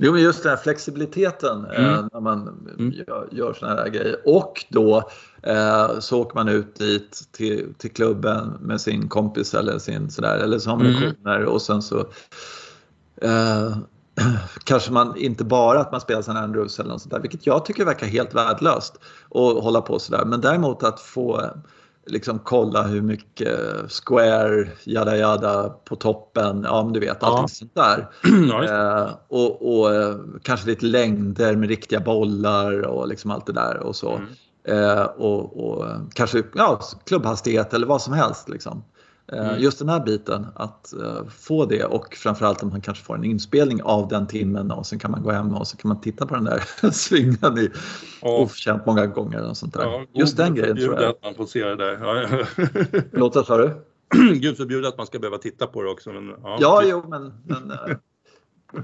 Jo, men just den här flexibiliteten eh, mm. eh, när man mm. gör, gör såna här grejer. Och då eh, så åker man ut dit till, till klubben med sin kompis eller sin sådär, eller så har man mm. och sen så eh, kanske man inte bara att man spelar St. Andrews eller något sånt där, vilket jag tycker verkar helt värdelöst att hålla på sådär. Men däremot att få liksom kolla hur mycket square, jada jada på toppen, ja men du vet allting ja. sånt där. eh, och, och eh, kanske lite längder med riktiga bollar och liksom allt det där och så. Mm. Eh, och, och, kanske ja, klubbhastighet eller vad som helst. Liksom. Eh, mm. Just den här biten, att uh, få det och framförallt om man kanske får en inspelning av den timmen och sen kan man gå hem och så kan man titta på den där svingen i ja. oförtjänt många gånger. Och sånt där. Ja, Just den grejen tror jag. att man får se det där. Ja, vad sa du? Gud förbjude att man ska behöva titta på det också. Men, ja, ja jo, men, men uh,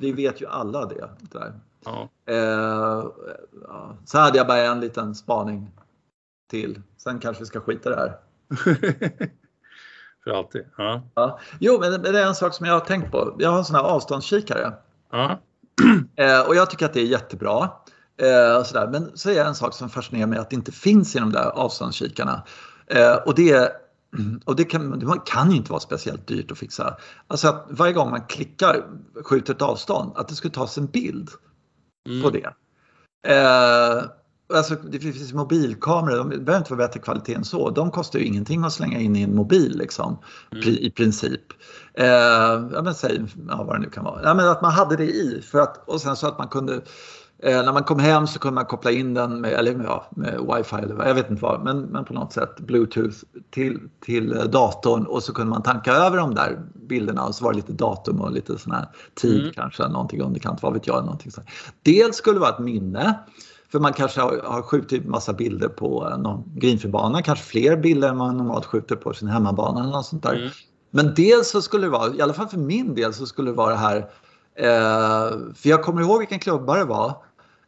vi vet ju alla det. Där. Ja. Uh, så hade jag bara en liten spaning till. Sen kanske vi ska skita det här. För alltid. Ja. Ja. Jo, men det är en sak som jag har tänkt på. Jag har en sån här avståndskikare. Ja. Eh, och jag tycker att det är jättebra. Eh, sådär. Men så är det en sak som fascinerar mig att det inte finns i de där avståndskikarna. Eh, och det, och det kan, det kan ju inte vara speciellt dyrt att fixa. Alltså att varje gång man klickar, skjuter ett avstånd, att det skulle tas en bild mm. på det. Eh, Alltså, det finns mobilkameror, de behöver inte vara bättre kvalitet än så. De kostar ju ingenting att slänga in i en mobil liksom, mm. i princip. Eh, ja, men säg ja, vad det nu kan vara. Ja, men att man hade det i för att, och sen så att man kunde eh, när man kom hem så kunde man koppla in den med, eller, ja, med wifi eller jag vet inte vad, men, men på något sätt bluetooth till, till datorn och så kunde man tanka över de där bilderna och så var det lite datum och lite sån här tid mm. kanske, någonting underkant, vad vet jag. Någonting sånt. Dels skulle vara ett minne för man kanske har, har skjutit massa bilder på någon greenfieldbana, kanske fler bilder än man normalt skjuter på sin hemmabana eller något sånt där. Mm. Men dels så skulle det vara, i alla fall för min del, så skulle det vara det här, eh, för jag kommer ihåg vilken klubba det var.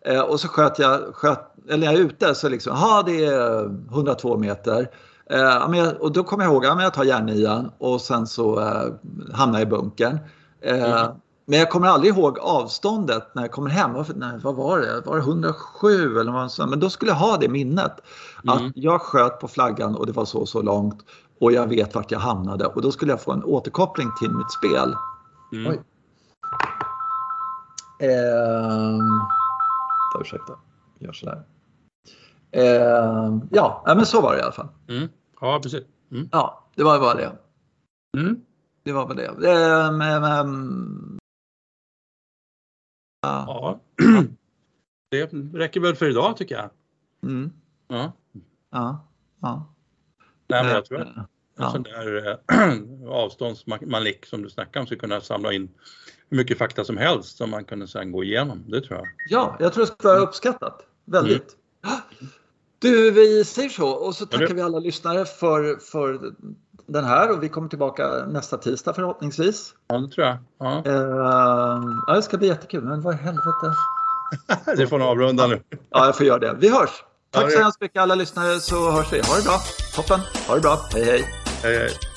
Eh, och så sköt jag, sköt, eller jag är ute så liksom, ja det är 102 meter. Eh, och då kommer jag ihåg, ja, jag tar järnian och sen så eh, hamnar jag i bunkern. Eh, mm. Men jag kommer aldrig ihåg avståndet när jag kommer hem. Nej, vad var det? Var det 107 eller vad? Men då skulle jag ha det minnet. Att mm. jag sköt på flaggan och det var så så långt och jag vet vart jag hamnade och då skulle jag få en återkoppling till mitt spel. Mm. Oj. Ta ursäkta, gör sådär. Ehm, ja, men så var det i alla fall. Mm. Ja, precis. Mm. Ja, det var bara det. Mm. Det var väl det. Ehm, Ja. Det räcker väl för idag tycker jag. Mm. Ja. Ja. ja. Nej, men jag tror det. En sån där äh, avståndsmanick som du snackar om skulle kunna samla in hur mycket fakta som helst som man kunde sedan gå igenom. Det tror jag. Ja, jag tror det skulle vara uppskattat. Väldigt. Mm. Du, vi säger så och så tackar vi alla lyssnare för, för den här och vi kommer tillbaka nästa tisdag förhoppningsvis. Ja, det tror jag. Ja. Uh, ja, det ska bli jättekul, men vad i helvete. det får nog avrunda nu. ja, jag får göra det. Vi hörs! Tack så hemskt mycket alla lyssnare så hörs vi. Ha det bra! Toppen! Ha det bra! Hej hej! Hej hej!